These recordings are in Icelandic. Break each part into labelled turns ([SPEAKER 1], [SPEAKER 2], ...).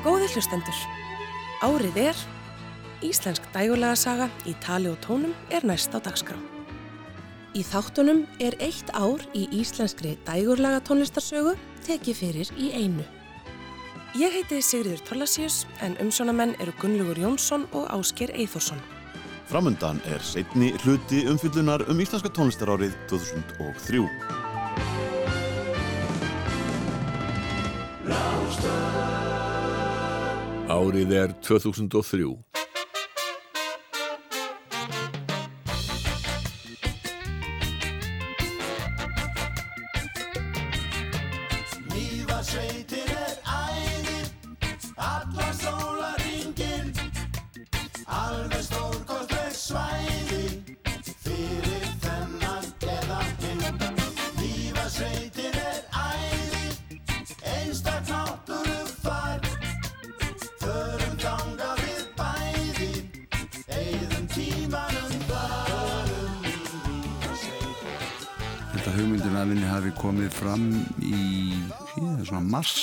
[SPEAKER 1] Góði hlustendur, árið er, Íslensk dægulega saga í tali og tónum er næst á dagskrá. Í þáttunum er eitt ár í íslenskri dægurlega tónlistarsögu tekið fyrir í einu. Ég heiti Sigriður Torlasíus en umsjónamenn eru Gunnlaugur Jónsson og Ásker Eithorsson.
[SPEAKER 2] Framundan er setni hluti umfyllunar um íslenska tónlistarárið 2003.
[SPEAKER 3] Árið er 2003.
[SPEAKER 4] mars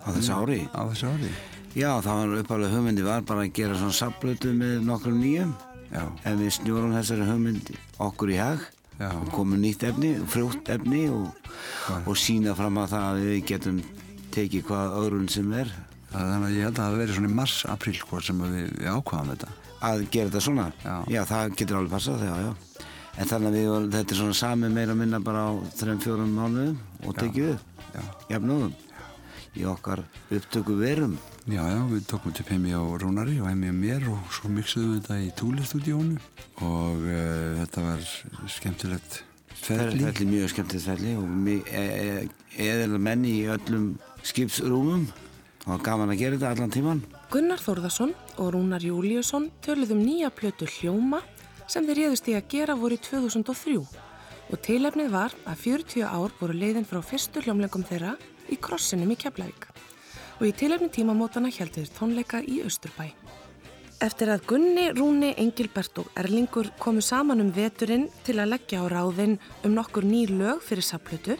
[SPEAKER 5] á þessu ári
[SPEAKER 4] á þessu ári.
[SPEAKER 5] Já, það var uppálega hugmyndi var bara að gera svona sablötu með nokkrum nýjum
[SPEAKER 4] Já,
[SPEAKER 5] en við snjórum þessari hugmyndi okkur í hag
[SPEAKER 4] Já.
[SPEAKER 5] og komum nýtt efni, frjótt efni og, og sína fram að það að við getum tekið hvað öðrun sem er
[SPEAKER 4] þannig að ég held að það verið svona í mars, apríl hvort sem við, ákvaðum þetta.
[SPEAKER 5] að gera þetta svona.
[SPEAKER 4] Já.
[SPEAKER 5] það getur alveg passað já, já. En þannig að við, þetta er svona sami meira minna bara á 3-4 mánuðum og tekið upp,
[SPEAKER 4] Já.
[SPEAKER 5] jafnóðum í okkar upptöku verum.
[SPEAKER 4] Já, já, við tókum til Hemi á Rónari og Hemi á mér og svo mixuðum við þetta í Túlistúdíónu og uh, þetta var skemmtilegt ferli.
[SPEAKER 5] Ferli mjög skemmtilegt ferli og mi- e- e- eðalega menni í öllum skipsrúmum og gaman að gera þetta allan tíman.
[SPEAKER 1] Gunnar Þórðarsson og Rúnar Júliusson töluðum nýja plötu Hljóma sem þeir réðust í að gera voru í 2003 og tilefnið var að 40 ár voru leiðin frá fyrstu hljómleikum þeirra í krossinum í Keflavík og í tilefni tímamótana heldur tónleika í Östurbæ. Eftir að Gunni, Rúni, Engilbert og Erlingur komu saman um veturinn til að leggja á ráðinn um nokkur ný lög fyrir sapplötu,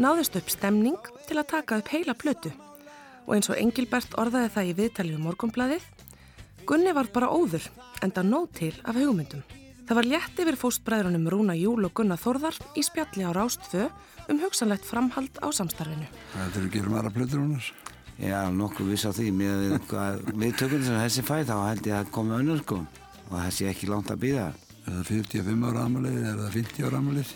[SPEAKER 1] náðist upp stemning til að taka upp heila plötu og eins og Engilbert orðaði það í viðtalið um morgunbladið, Gunni var bara óður, enda nóg til af hugmyndum. Það var létt yfir fóstbræðrunum Rúna Júl og Gunnar Þórðar í spjalli á Rástfö um hugsanlegt framhald á samstarfinu.
[SPEAKER 4] Þetta eru að gera aðra plötur húnar.
[SPEAKER 5] Já, nokkuð viss á því. Með við, hvað, við tökum þess að þessi fæ þá held ég að koma önnur sko og þessi ekki langt að býða.
[SPEAKER 4] Er það 45 ára amalið eða er það 50 ára amalið?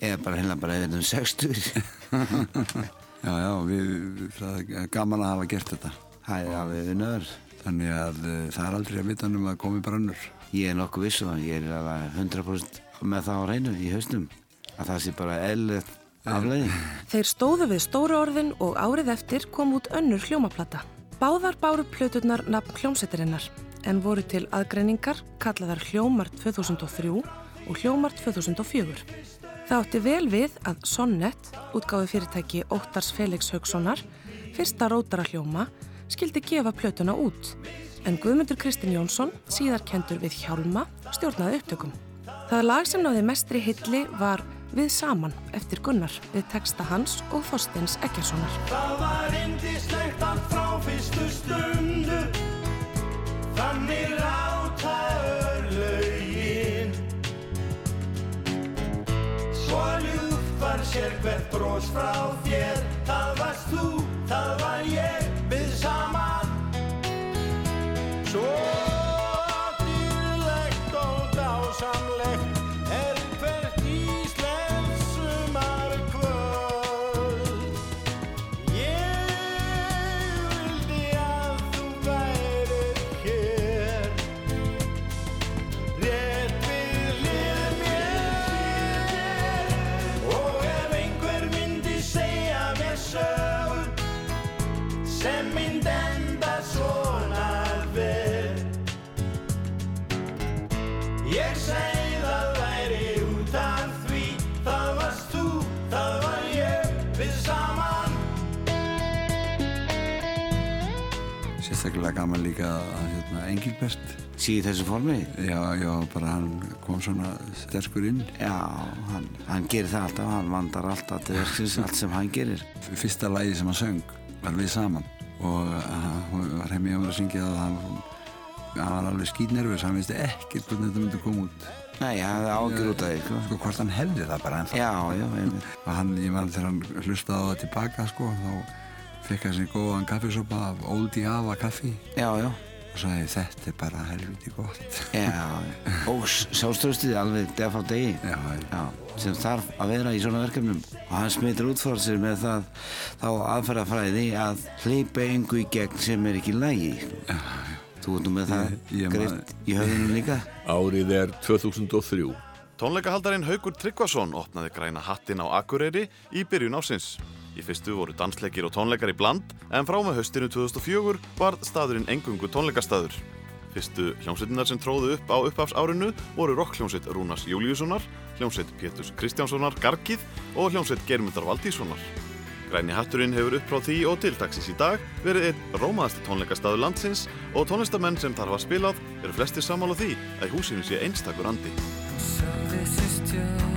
[SPEAKER 5] Eða bara hérna bara eða um 60.
[SPEAKER 4] Já, já, við, það er gaman að hafa gert þetta.
[SPEAKER 5] Það er alveg við nöður.
[SPEAKER 4] Þannig að uh, það er aldrei að vita um að komi brannur.
[SPEAKER 5] Ég er nokkuð viss og ég er alveg 100% með það á reynu í haustum. Að það sé bara eðlilegt afleiðing.
[SPEAKER 1] Þeir stóðu við stóru orðin og árið eftir kom út önnur hljómaplata. Báðar báru plöturnar nafn hljómsettirinnar en voru til aðgreiningar kallaðar Hljómar 2003 og Hljómar 2004. Það átti vel við að Sonnet, útgáfi fyrirtæki Óttars Felix Haugssonar, fyrsta rótara hljóma, skildi gefa plötuna út. En Guðmundur Kristinn Jónsson, síðar kendur við Hjálma, stjórnaði upptökum. Það lag sem náði mestri hilli var Við saman eftir Gunnar við texta hans og Þorsteins Ekjarssonar.
[SPEAKER 6] Það var indislegt allt frá fyrstu stundu Þannig ráta örlaugin Svo ljúft var sér hvert brós frá þér Það varst þú, það var ég,
[SPEAKER 4] Sérstaklega gaman líka að hérna, Engilbert.
[SPEAKER 5] Síði þessu formi?
[SPEAKER 4] Já, já, bara hann kom svona sterkur inn.
[SPEAKER 5] Já, hann, hann gerir það alltaf, hann vandar alltaf til verksins, allt sem hann gerir.
[SPEAKER 4] Fyrsta lagi sem hann söng var við saman og uh, hún var heim í að syngja það hann, hann var alveg skýtnervis hann vissi ekkert hvernig þetta myndi koma út
[SPEAKER 5] Nei, ég hafði ágjur út af því, sko.
[SPEAKER 4] sko hvort hann hefði það bara ennþá
[SPEAKER 5] Já, já, einmitt.
[SPEAKER 4] og hann, ég man þegar hann hlustaði á það tilbaka sko, þá fekk hann sér góðan kaffisopa af Old Java kaffi
[SPEAKER 5] Já, já.
[SPEAKER 4] og sagði þetta er bara helviti gott
[SPEAKER 5] Já, og sjálfströstið alveg dag frá degi.
[SPEAKER 4] já,
[SPEAKER 5] Já, sem þarf að vera í svona verkefnum. Og hann smitur út fór sér með það þá aðferðafræði að hleypa engu í gegn sem er ekki lægi. Já, já. Þú nú með það
[SPEAKER 4] Ég- ég man-
[SPEAKER 5] greitt í höfðinu líka.
[SPEAKER 3] Árið er 2003.
[SPEAKER 2] Tónleikahaldarinn Haugur Tryggvason opnaði græna hattin á Akureyri í byrjun ásins. Í fyrstu voru dansleikir og tónleikar í bland en frá með höstinu 2004 var staðurinn engungu tónleikastaður. Fyrstu hljómsveitinnar sem tróðu upp á upphafsárinu voru rockhljómsveit Rúnars Júliussonar, hljómsveit Péturs Kristjánssonar Gargið og hljómsveit Germundar Valdíssonar. Græni hatturinn hefur upp frá því og til dagsins í dag verið einn rómaðasti tónleikastaður landsins og tónlistamenn sem þar var spilað eru flestir sammála því að húsinu sé einstakur andi.
[SPEAKER 7] So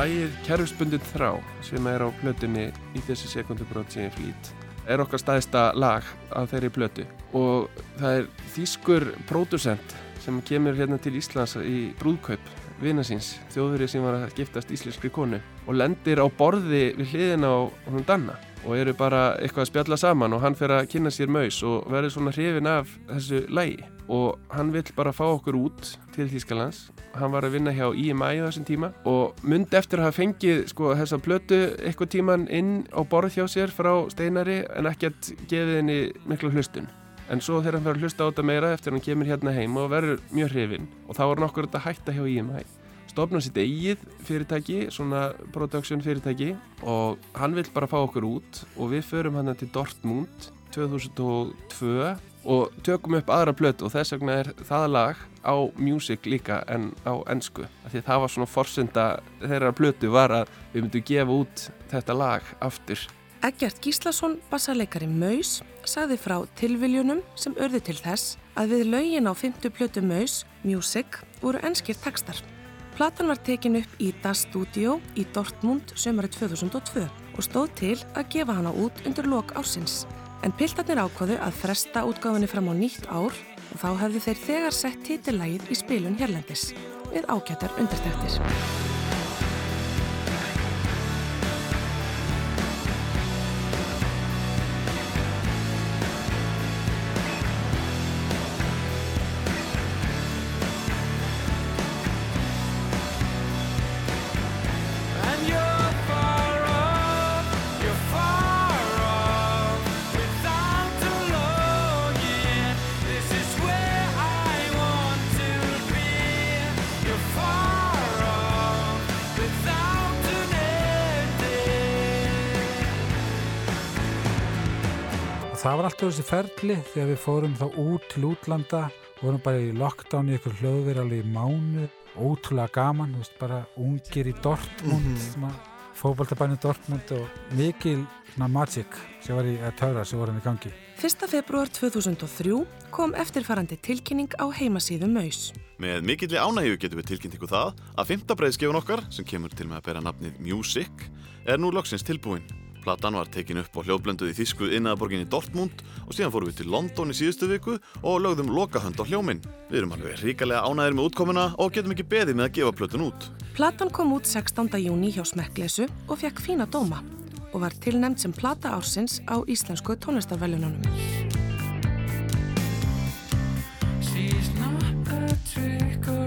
[SPEAKER 8] Lægið Kerfsbundin þrá sem er á plötunni í þessi sekundubrót sem flýt er okkar staðista lag af þeirri plötu. Og það er þýskur pródusent sem kemur hérna til Íslands í brúðkaup vina síns, þjóðurinn sem var að giftast íslenskri konu og lendir á borði við hliðina á hún Danna og eru bara eitthvað að spjalla saman og hann fer að kynna sér maus og verður svona hrifin af þessu lægi og hann vill bara fá okkur út til Þýskalands. Hann var að vinna hjá IMI á þessum tíma og myndi eftir að hafa fengið sko þessa plötu eitthvað tíman inn á borð hjá sér frá Steinari en ekkert gefið henni mikla hlustun. En svo þegar hann fer að hlusta á þetta meira eftir hann kemur hérna heim og verður mjög hrifin og þá var nokkur þetta hætta hjá IMI stofna sitt eigið fyrirtæki svona production fyrirtæki og hann vill bara fá okkur út og við förum hann til Dortmund 2002 og tökum upp aðra plötu og þess vegna er það lag á music líka en á ennsku því að það var svona forsenda þeirra plötu var að við myndum gefa út þetta lag aftur
[SPEAKER 1] Eggert Gíslason, bassarleikari Maus, sagði frá tilviljunum sem örði til þess að við lögin á 50 plötu Maus, Music, voru enskir textar. Platan var tekin upp í Das Studio í Dortmund sömari 2002 og stóð til að gefa hana út undir lok ársins. En piltarnir ákvaðu að fresta útgáfinni fram á nýtt ár og þá hefðu þeir þegar sett titillagið í spilun hérlendis við ágættar undirtæktir.
[SPEAKER 9] Alltaf þessi ferli þegar við fórum þá út til útlanda vorum bara í lockdown í ykkur hljóðveri alveg í mánu, ótrúlega gaman veist, bara ungir í Dortmund mm -hmm. fótboltabæni Dortmund og mikil magic sem var í að töra sem vorum í gangi
[SPEAKER 1] 1. februar 2003 kom eftirfarandi tilkynning á heimasíðu Maus.
[SPEAKER 2] Með mikilli ánægju getum við tilkynnt ykkur það að fymta breiðskefun okkar, sem kemur til með að bera nafnið Music, er nú loksins tilbúin. Platan var tekin upp á hljóðblönduð í þýsku innaðaborginni Dortmund og síðan fórum við til London í síðustu viku og lögðum lokahönd á hljóminn. Við erum alveg ríkalega ánægir með útkomuna og getum ekki beðið með að gefa plötun út.
[SPEAKER 1] Platan kom út 16. júni hjá Smekklesu og fekk fína dóma og var tilnæmt sem plata ársins á íslensku tónlistarveljununum.
[SPEAKER 7] She's not a trick or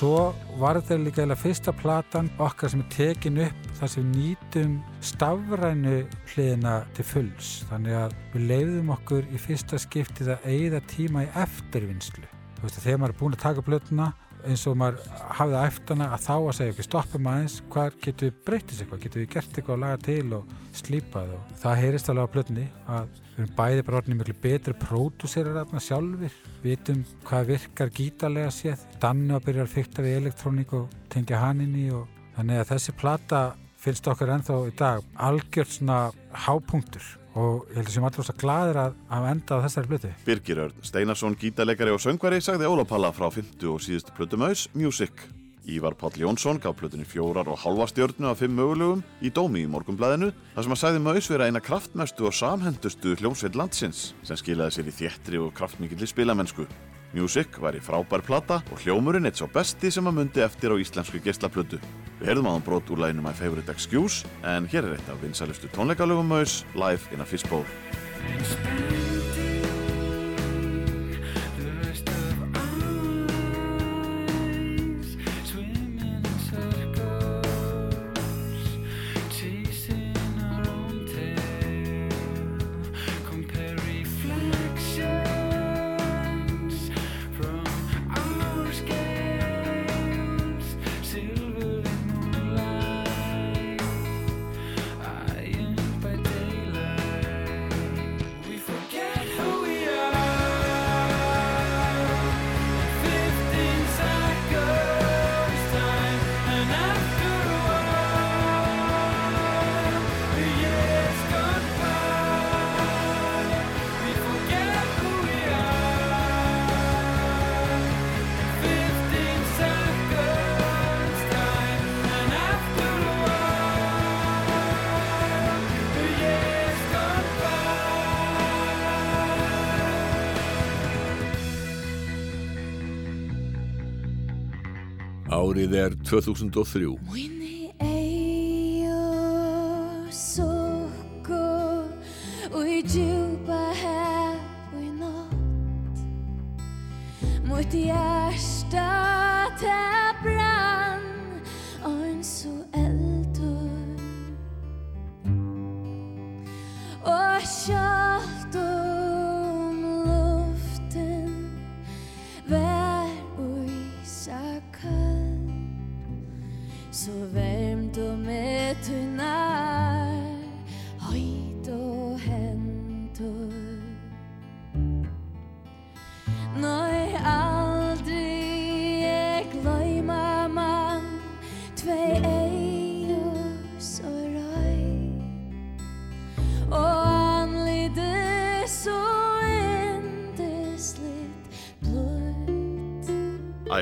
[SPEAKER 9] svo var þetta líka eða fyrsta platan okkar sem er tekin upp þar sem við nýtum stafrænu hliðina til fulls. Þannig að við leiðum okkur í fyrsta skiptið að eigða tíma í eftirvinnslu. Veist að þegar maður er búin að taka blötuna eins og maður hafið æftana að þá að segja okkur stoppum aðeins, hvað getur við breytist eitthvað, getur við gert eitthvað að laga til og slípað? Og það heyrist alveg á blötunni að við erum bæði bara orðinni miklu betri pródúserar aðna sjálfur, vitum hvað virkar gítarlega séð, Danni að byrja að fykta við elektróník og tengja hann inn í og þannig að þessi plata finnst okkur ennþá í dag algjört svona hápunktur og ég held að sem allir svo gladir að hafa endað þessari blötu.
[SPEAKER 2] Birgir Örn Steinarsson, gítarleikari og söngvari sagði Óla Palla frá 50 og síðustu plötu Maus, Music. Ívar Páll Jónsson gaf plötunni fjórar og halva stjörnu af fimm mögulegum í dómi í morgumblæðinu þar sem að sagði Maus vera eina kraftmestu og samhendustu hljómsveit landsins sem skilaði sér í þéttri og kraftmikilli spilamennsku. Music væri frábær plata og hljómurinn eitt svo besti sem að mundi eftir á íslensku geislaplötu. Við heyrðum á hann brot úr læginu My Favorite Excuse en hér er eitt af vinsælustu tónleikalögum Maus, Live in a Fishbowl.
[SPEAKER 3] Árið er 2003.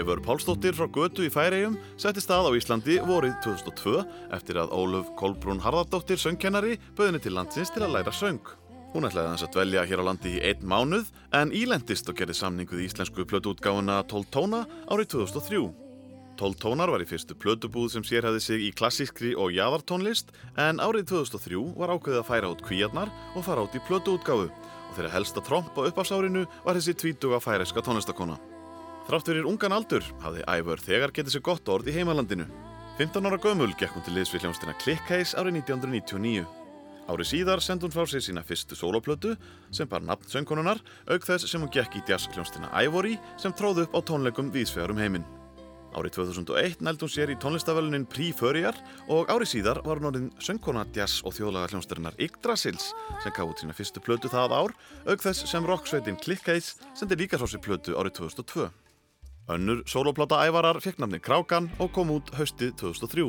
[SPEAKER 2] Ævör Pálsdóttir frá Götu í Færegjum setti stað á Íslandi vorið 2002 eftir að Ólöf Kolbrún Harðardóttir söngkennari bauðinni til landsins til að læra söng. Hún ætlaði þess að dvelja hér á landi í einn mánuð en ílendist og gerði samning við íslensku plötuútgáfuna 12 tóna árið 2003. 12 tónar var í fyrstu plötubúð sem sérhæði sig í klassískri og jaðartónlist en árið 2003 var ákveðið að færa út kvíarnar og fara út í plötuútgáfu og þeirra helsta tromp á uppafsárinu var þessi tvítuga færeska tónlistakona. Þrátt fyrir ungan aldur hafði Ævör þegar getið sér gott orð í heimalandinu. 15 ára gömul gekk hún til liðs við hljómsdina Clickcase árið 1999. Árið síðar sendi hún frá sér sína fyrstu soloplötu sem bar nafn söngkonunar auk þess sem hún gekk í jazz hljómsdina Ivory sem tróð upp á tónleikum víðsvegar um heiminn. Árið 2001 nældi hún sér í tónlistavölunin Prí Förjar og árið síðar var hún orðin söngkona jazz og þjóðlaga hljómsdarinnar Yggdrasils sem gaf út sína fyrstu plötu það ár auk þess sem rocksveitin Clickcase sendi líka frá sér plötu árið 2002. Önnur soloplata ævarar fekk nafni Krákan og kom út haustið 2003.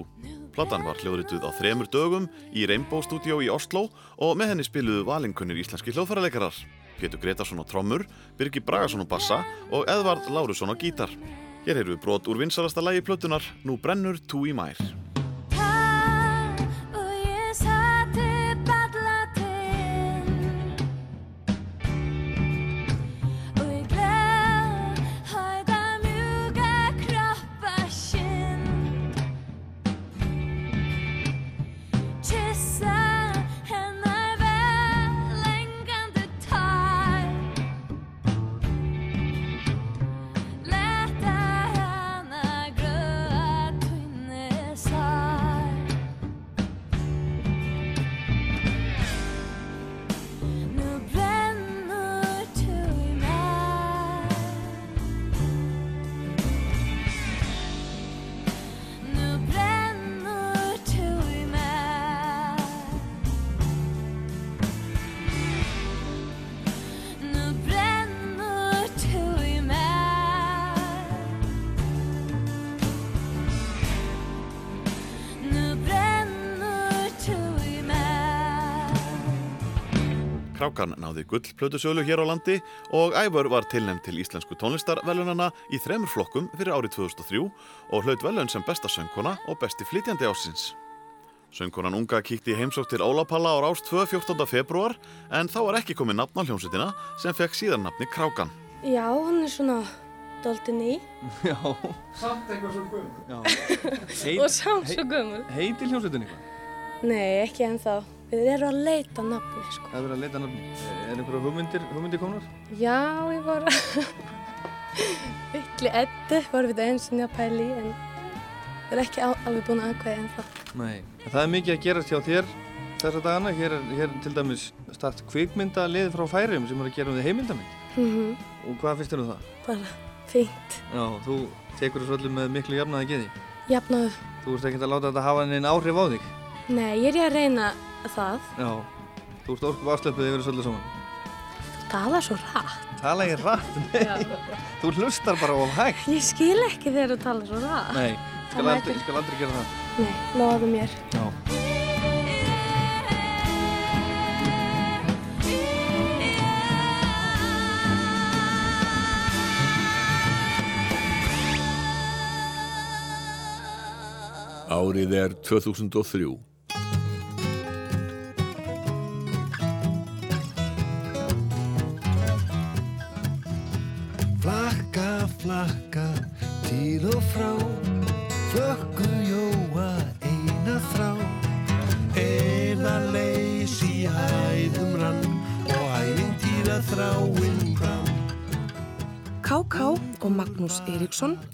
[SPEAKER 2] Platan var hljóðrituð á þremur dögum í Rainbow Studio í Oslo og með henni spiluðu valinkunnir íslenski hljóðfæraleikarar. Pétur Gretarsson á trommur, Birgir Bragason á bassa og Edvard Lárusson á gítar. Hér við brot úr vinsalasta lægi plötunar Nú brennur tú í mær. Krákan náði gullplötusölu hér á landi og Ævar var tilnæmt til íslensku tónlistarvelunana í þremur flokkum fyrir árið 2003 og hlaut velun sem besta söngkona og besti flytjandi ásins. Söngkonan unga kíkti í heimsók til Ólapalla á rást 2. 14. februar en þá var ekki komið nafn á hljómsutina sem fekk síðan nafni Krákan.
[SPEAKER 10] Já, hún er svona doldi ný
[SPEAKER 11] Já.
[SPEAKER 12] Samt eitthvað svo gömur.
[SPEAKER 11] Já.
[SPEAKER 10] og samt svo gömul.
[SPEAKER 11] Heitir hljómsveitin eitthvað?
[SPEAKER 10] Nei, ekki ennþá. Við erum að leita nafni, sko.
[SPEAKER 11] Það er að leita nafni. Er einhverja hugmyndir, hugmyndir komnar?
[SPEAKER 10] Já, ég var. Ylli Eddu vorum við eins og nýja pæli en við erum ekki alveg búin að aðkvæða ennþá.
[SPEAKER 11] Nei. En Það er mikið að gerast hjá þér þessa dagana. Hér er, hér til dæmis start kvikmyndalið frá Færium sem er að gera um því heimildamind.
[SPEAKER 10] Mm
[SPEAKER 11] Og hvað finnst þér um það?
[SPEAKER 10] Bara fínt.
[SPEAKER 11] Já, þú tekur þessu öllu með miklu jafnaði geði.
[SPEAKER 10] Jafnaðu.
[SPEAKER 11] Þú ert ekkert að láta þetta hafa á
[SPEAKER 10] ég það.
[SPEAKER 11] Já. Þú ert orkuð afsleppuð yfir þessu öllu saman.
[SPEAKER 10] Þú talar svo rætt.
[SPEAKER 11] Tala ég rætt? Nei. Þú hlustar bara of hægt.
[SPEAKER 10] Ég skil ekki þegar þú talar svo rætt.
[SPEAKER 11] Nei, skal
[SPEAKER 10] Það
[SPEAKER 11] aldrei, ég skal aldrei gera það.
[SPEAKER 10] Nei, lofaðu mér.
[SPEAKER 11] Já.
[SPEAKER 3] Árið er 2003.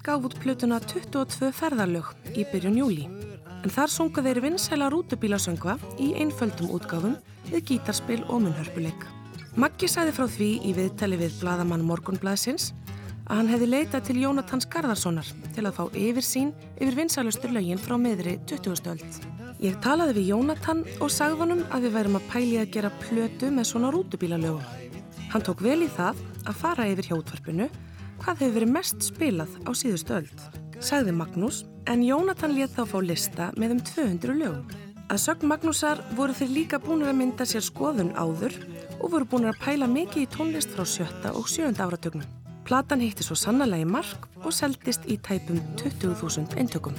[SPEAKER 1] gaf út plötuna 22 ferðarlög í byrjun júli. En þar sunga þeir vinsæla rútubílasöngva í einföldum útgáfum við gítarspil og munnhörpuleik. Maggi sagði frá því í viðtali við bladamann Morgunblaðsins að hann hefði leitað til Jónatans Garðarssonar til að fá yfirsýn yfir vinsælustur lögin frá miðri 20. öld. Ég talaði við Jónatan og sagði honum að við værum að pæli að gera plötu með svona rútubílalögum. Hann tók vel í það að fara yfir hjá útvarpinu hvað hefur verið mest spilað á síðustu öld. Sagði Magnús, en Jónatan lét þá fá lista með um 200 lögum. Að sögn Magnúsar voru þeir líka búinir að mynda sér skoðun áður og voru búinir að pæla mikið í tónlist frá sjötta og sjönda áratögnum. Platan heitti svo sannlega í mark og seldist í tæpum 20.000 eintökum.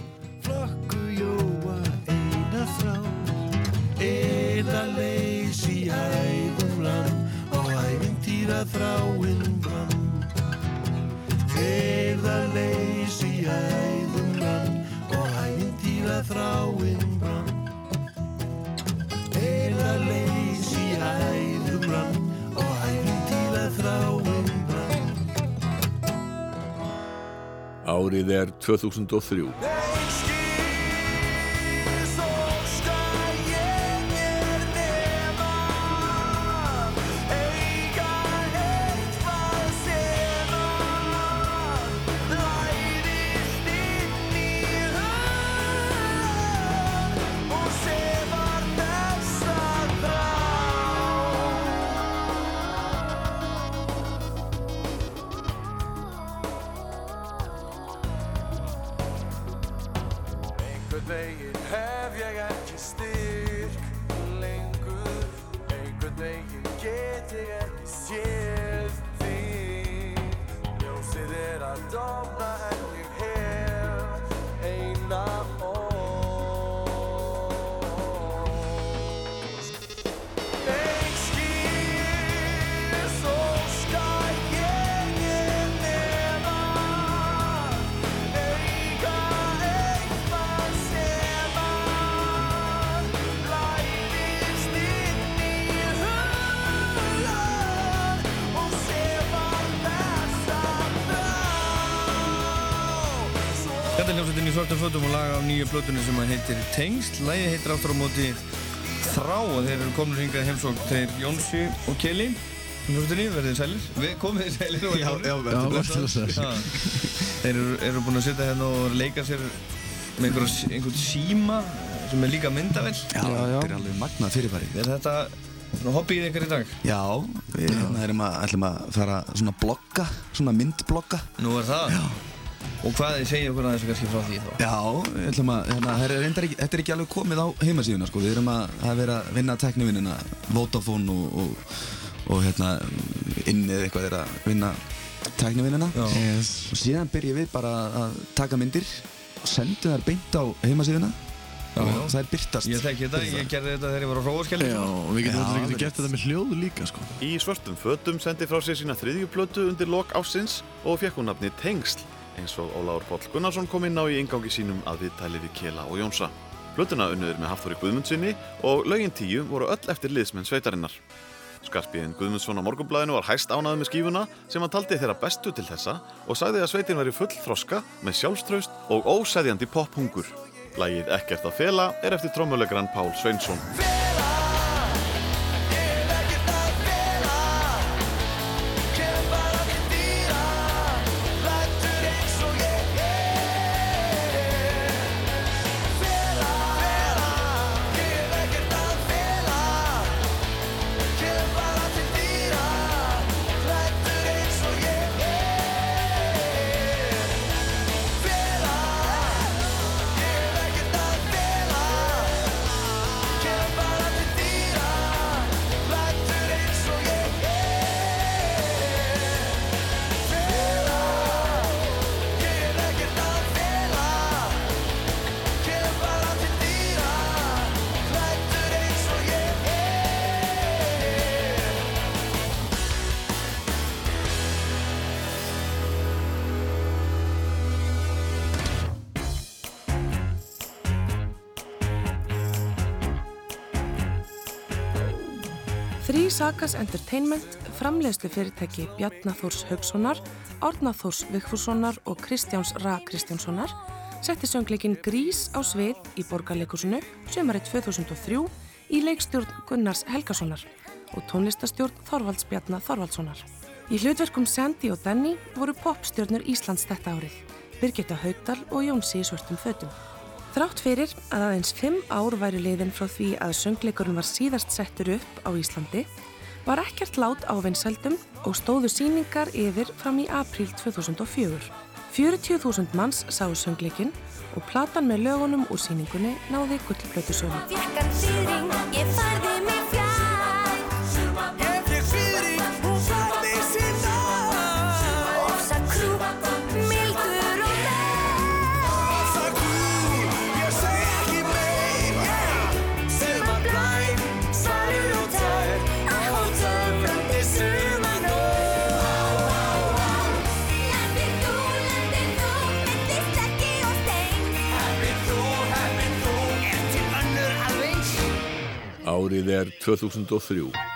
[SPEAKER 6] Eða leys í hæðum rann Og ævintýra þráinn brann Eða leys í hæðum rann Og ævintýra þráinn brann. Eða leys í hæðum rann Og ævintýra þráinn brann.
[SPEAKER 3] Árið er 2003.
[SPEAKER 11] nýju plötunni sem að heitir Tengsl. Lægi heitir aftur á móti Þrá og þeir eru komin hingað í heimsókn þeir Jónsi og Kelly. Hljómsveitinni, verðið sælir. Við komið þið sælir og
[SPEAKER 13] Já, já, blessaður.
[SPEAKER 11] Já. Þeir eru, eru búin að sitja hérna og leika sér með einhver, einhvern síma sem er líka myndavel.
[SPEAKER 13] Já, þetta er alveg magnað fyrirbæri.
[SPEAKER 11] Er þetta hobbyið ykkar í dag?
[SPEAKER 13] Já, við hérna erum að, ætlum að fara svona blogga, svona myndblogga.
[SPEAKER 11] Nú er það? Já. Og hvað þið segja okkur aðeins kannski frá því þá?
[SPEAKER 13] Já, við ætlum að, hérna, það er þetta er ekki alveg komið á heimasíðuna, sko. Við erum að, að vera að vinna teknivinnina, Vodafone og, og og hérna innið eitthvað er að vinna tæknivinnina
[SPEAKER 11] Já.
[SPEAKER 13] og síðan byrjum við bara að taka myndir og sendum þær beint á heimasíðuna og
[SPEAKER 11] já.
[SPEAKER 13] það er byrtast
[SPEAKER 11] Ég þekki þetta, ég gerði þetta þegar ég var á hróaskjælni
[SPEAKER 2] Já,
[SPEAKER 11] og
[SPEAKER 2] við getum
[SPEAKER 13] Já,
[SPEAKER 2] gert þetta með hljóðu líka sko. Í svörtum fötum sendi frá sér sína þriðju plötu undir lok ásins og fekk hún nafni Tengsl eins og Óláður Páll Gunnarsson kom inn á í ingangi sínum að viðtæli við Kela og Jónsa. Plötuna unnuður með Hafþóri Guðmundsinni og lögin tíu voru öll eftir liðsmenn sveitarinnar. Skarpiðin Guðmundsson á morgunblæðinu var hæst ánaði með skífuna sem hann taldi þeirra bestu til þessa og sagði að sveitin væri full þroska með sjálfströst og ósæðjandi pophungur. Lægið Ekkert að fela er eftir trommulegran Pál Sveinsson.
[SPEAKER 1] Sagas Entertainment, framleiðslu fyrirtæki Bjarnathórs Haugssonar, Árnathórs Vigfússonar og Kristjáns Ra Kristjánssonar setti söngleikin Grís á svið í borgarleikusinu sömarið 2003 í leikstjórn Gunnars Helgasonar og tónlistastjórn Þorvalds Bjarnar Þorvaldssonar. Í hlutverkum Sandy og Danny voru popstjórnur Íslands þetta árið, Birgitta Haugdal og Jónsi í svörtum fötum. Þrátt fyrir að aðeins fimm ár væri liðin frá því að söngleikurinn var síðast settur upp á Íslandi, var ekkert lát á vinsældum og stóðu síningar yfir fram í apríl 2004. 40.000 manns sáu söngleikinn og platan með lögunum úr síningunni náði gullblötu sögu.
[SPEAKER 3] Árið er 2003.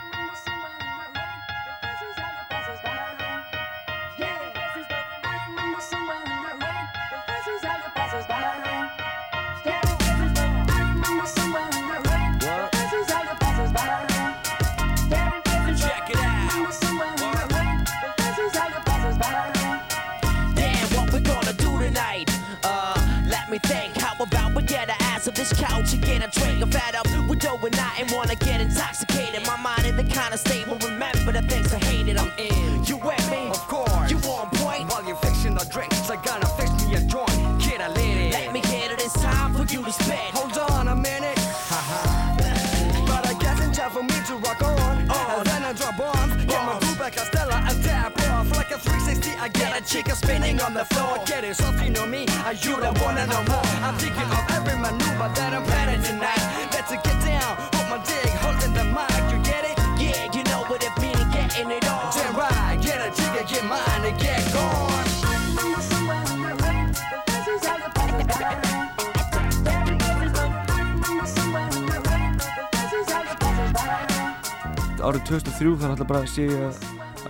[SPEAKER 14] 2003 þannig alltaf bara að sé ég að,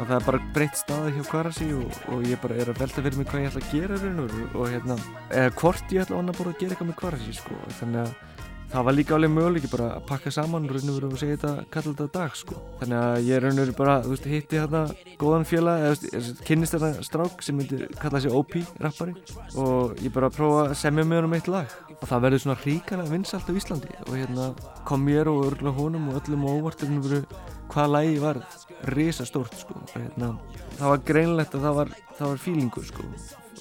[SPEAKER 14] að það er bara breytt staði hjá Kvarasi og, og ég bara er að velta fyrir mig hvað ég ætla að gera raun og, og hérna, eða hvort ég ætla að að gera eitthvað með Kvarasi sko, þannig að það var líka alveg möguleiki bara að pakka saman raun og veru og segja þetta, kalla þetta dag sko, þannig að ég raun og veru bara, þú veist, hitti hérna góðan félag, eða kynnist þetta strák sem myndir kalla sig OP rappari og ég bara prófa að semja með honum eitt lag. Og það verður svona ríkala vinsalt á Íslandi og hérna kom mér og örgulega honum og öllum óvart raun og veru hvað lægi var risa stórt sko. Hérna það var greinlegt að það var, það var fílingur sko.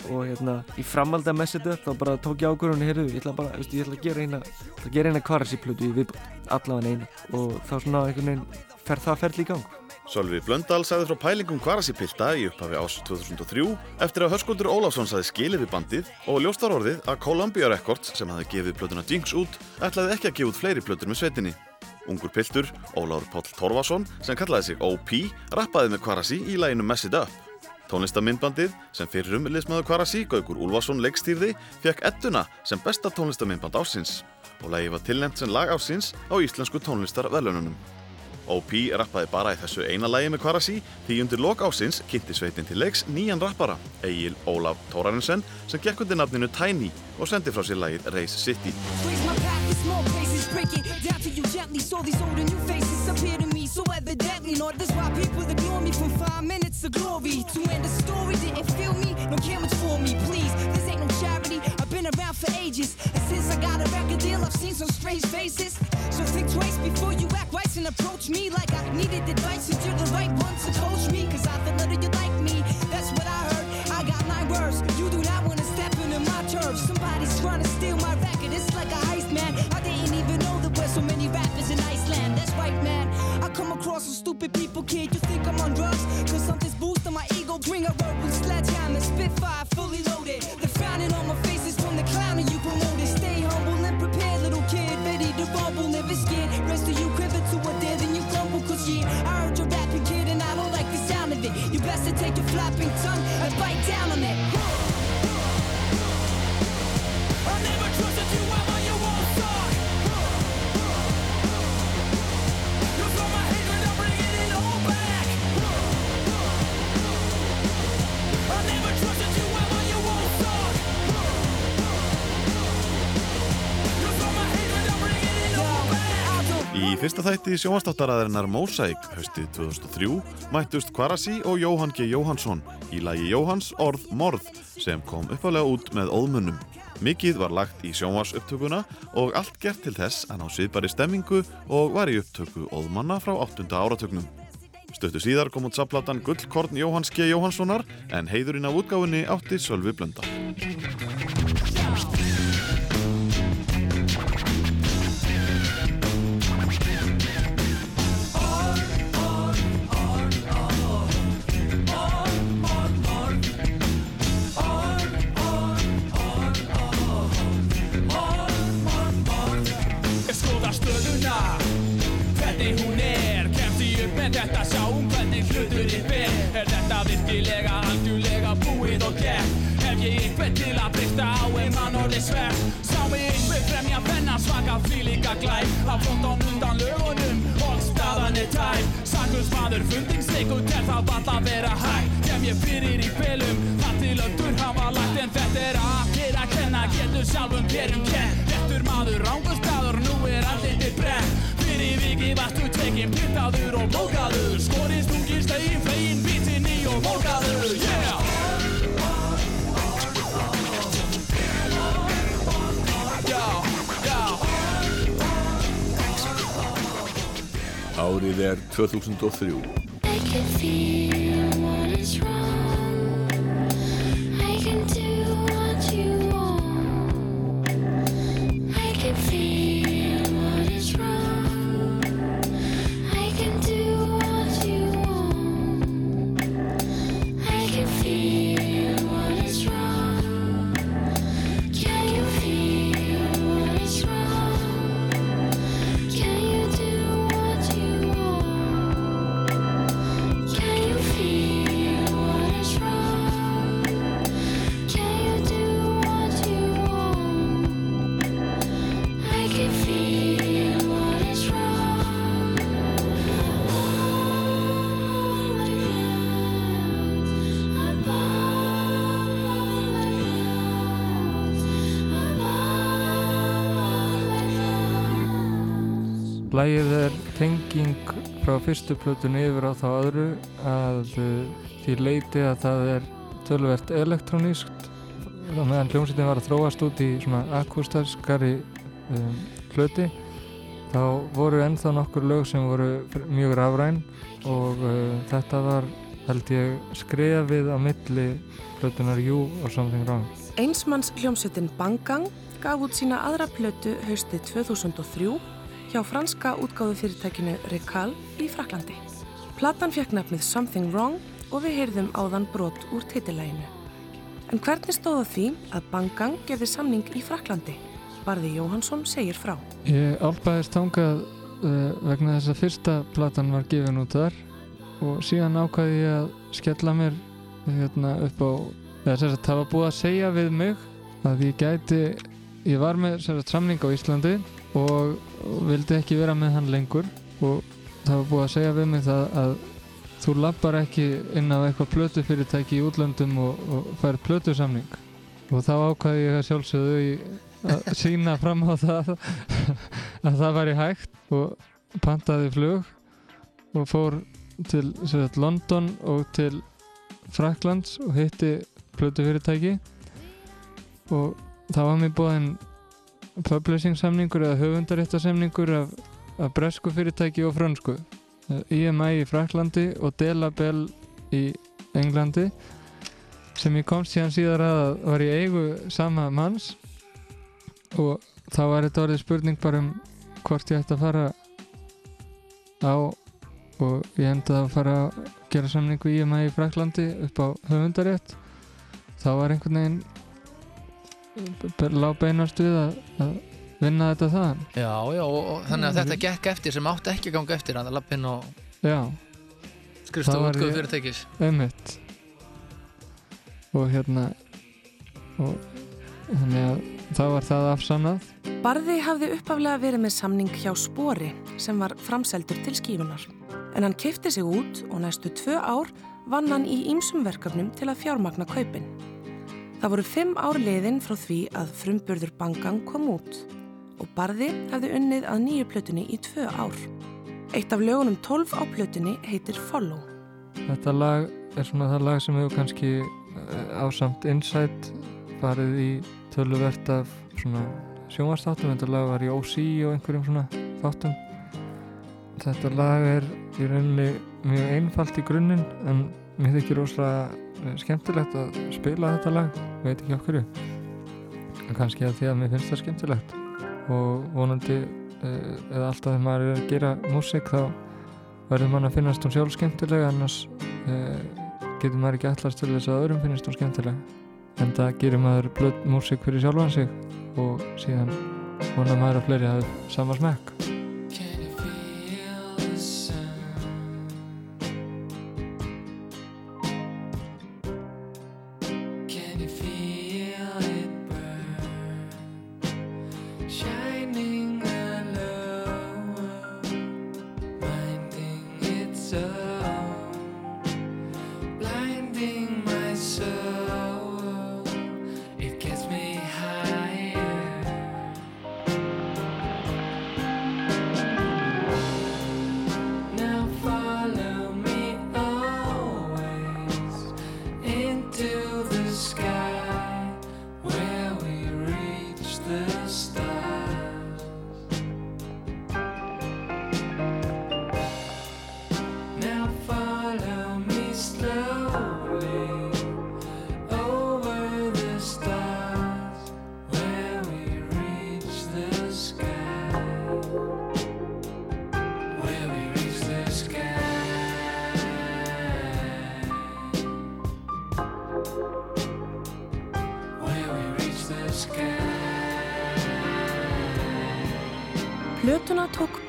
[SPEAKER 14] Og hérna í framhaldi að messa þetta þá bara tók ég ákvörðunni heyrðu, ég ætla bara, ég ætla að gera eina að gera eina kvarasiplötu í viðbútt, allavega eina og þá svona einhvern veginn fer það ferli í gang.
[SPEAKER 2] Sölvi Blöndal sagði frá pælingum Kvarasi-pilta í upphafi ás 2003 eftir að Hörskuldur Ólafsson sagði skilið við bandið og ljóst var orðið að Columbia Records sem hafði gefið plötuna Jinx út ætlaði ekki að gefa út fleiri plötur með sveitinni. Ungur piltur, Óláður Páll Torfason sem kallaði sig OP, rappaði með Kvarasi í læginu Mess It Up. Tónlistamindbandið sem fyrir umliðsmaður Kvarasi, Gaugur Úlfarsson leikstýrði, fekk Edduna sem besta tónlistamindband ásins og lægi var tilnæmt sem lag ásins á íslensku tónlistarvelununum. OP rappaði bara í þessu eina lægi með Kvarasi því undir lok ásins kynnti sveitin til leiks nýjan rappara, Egil Ólaf Tórarinsen sem gekk undir nafninu Tiny og sendi frá sér lægið Race City.
[SPEAKER 15] Gently. So these older new faces appear to me so evidently. Lord, that's why people ignore me from five minutes of glory. To end the story, didn't feel me, no cameras for me, please. This ain't no charity, I've been around for ages. And since I got a record deal, I've seen some strange faces. So think twice before you act right and approach me like I needed advice. And you're the right one to coach me, cause I feel little you like me. Across some stupid people, kid. You think I'm on drugs? Cause something's boosting my ego. Bring a
[SPEAKER 2] fyrsta þætti sjónvastáttaraðarinnar Mosaic haustið 2003 mættust Kvarasi og Jóhann G. Jóhannsson í lagi Jóhanns Orð Morð sem kom uppalega út með óðmunum. Mikið var lagt í sjónvarsupptökuna og allt gert til þess að ná sviðbari stemmingu og var í upptöku óðmanna frá 8. áratögnum. Stöttu síðar kom út sapplatan Gullkorn Jóhanns G. Jóhannssonar en heiðurinn af útgáfunni átti Sölvi Blöndal.
[SPEAKER 16] Virkilega algjörlega búið og gert. Hef ég einhvern til að breyta á en mann orðið sver Sá mig einhver fremja þennan svaka frílíka glæp. Að flóttan undan lögunum og staðan er tæp. Sakus maður fundingsleikur til það valla vera hægt Kem ég fyrir í pelum Það til öldur hafa lagt. En þetta er allir að kenna Getur sjálfum gerum kenn. Réttur maður rángur staður nú er andlitið brenn. Fyrir viki varstu tekinn pyntaður og mókaður Skorinn stungir slegin flegin bítinn mókaður Yeah! Já, já
[SPEAKER 3] Árið er 2003.
[SPEAKER 17] I can feel what is wrong. I can do
[SPEAKER 18] Lægið er tenging frá fyrstu plötunni yfir á þá öðru að uh, því leiti að það er tölvert elektrónískt þá meðan hljómsveitin var að þróast út í svona akústarskari um, hluti þá voru ennþá nokkur lög sem voru mjög rafræn og uh, þetta var held ég skrefið á milli plötunar You og Something Wrong.
[SPEAKER 1] Einsmanns hljómsveitin Bangang gaf út sína aðra plötu haustið 2003 hjá franska útgáðu fyrirtækinu Recal í Fraklandi. Platan fekk nafnið Something Wrong og við heyrðum áðan brot úr titilæginu. En hvernig stóða því að Bangang gerði samning í Fraklandi? Barði Jóhansson segir frá.
[SPEAKER 18] Ég álpaðist tangað uh, vegna þess að fyrsta platan var gefin út þar og síðan ákvaði ég að skella mér hérna, upp á að það var búið að segja við mig að ég gæti ég var með sagt, samning á Íslandi og, og vildi ekki vera með hann lengur. Og það var búið að segja við mig það að þú lappar ekki inn á eitthvað plötufyrirtæki í útlöndum og, og fær plötusamning. Og þá ákvaði ég að sjálfsögðu í að sína fram á það að það væri hægt og pantaði flug og fór til sagt, London og til Fraklands og hitti plötufyrirtæki. Og það var mér búinn publishing samningur eða höfundaréttasamningur af, af bresku fyrirtæki og frönsku. IMI í Fraklandi og Delabel í Englandi sem ég komst síðan síðar að var í eigu sama manns. Og þá var þetta orðið spurning bara um hvort ég ætti að fara á og ég endaði að fara að gera samningu í IMI í Fraklandi upp á höfundarétt. Þá var einhvern veginn lág beinast við að, að vinna þetta þaðan.
[SPEAKER 19] Já, já, og, og þannig að þetta gekk eftir sem átti ekki að ganga eftir að lappin og útgöðu
[SPEAKER 18] ég-
[SPEAKER 19] fyrirtækis.
[SPEAKER 18] Einmitt. Og hérna og þannig að það var það afsannað.
[SPEAKER 1] Barði hafði uppaflega verið með samning hjá Spori sem var framseldur til skífunar. En hann keipti sig út og næstu tvö ár vann hann í ýmsum verkefnum til að fjármagna kaupin. Það voru fimm ár liðin frá því að frumburður Bangang kom út og Barði hafði unnið að nýju plötunni í tvö ár. Eitt af lögunum 12 á plötunni heitir Follow.
[SPEAKER 18] Þetta lag er svona það lag sem hefur kannski eh, ásamt Insight farið í töluvert af svona sjónvarsþáttum þetta lag var í OC og einhverjum svona þáttum þetta lag er í rauninni mjög einfalt í grunninn en mér þykir rosalega eh, skemmtilegt að spila þetta lag veit ekki okkur en kannski að því að mér finnst það skemmtilegt. Og vonandi eh, eða alltaf þegar maður er að gera músík þá verður mann að finnast hún sjálf skemmtilega annars uh, getur maður ekki allast til þess að öðrum finnst hún skemmtilega en það gerir maður blöð músík fyrir sjálfan sig og síðan vonar maður að fleiri hafi sama smekk
[SPEAKER 7] It gets me higher.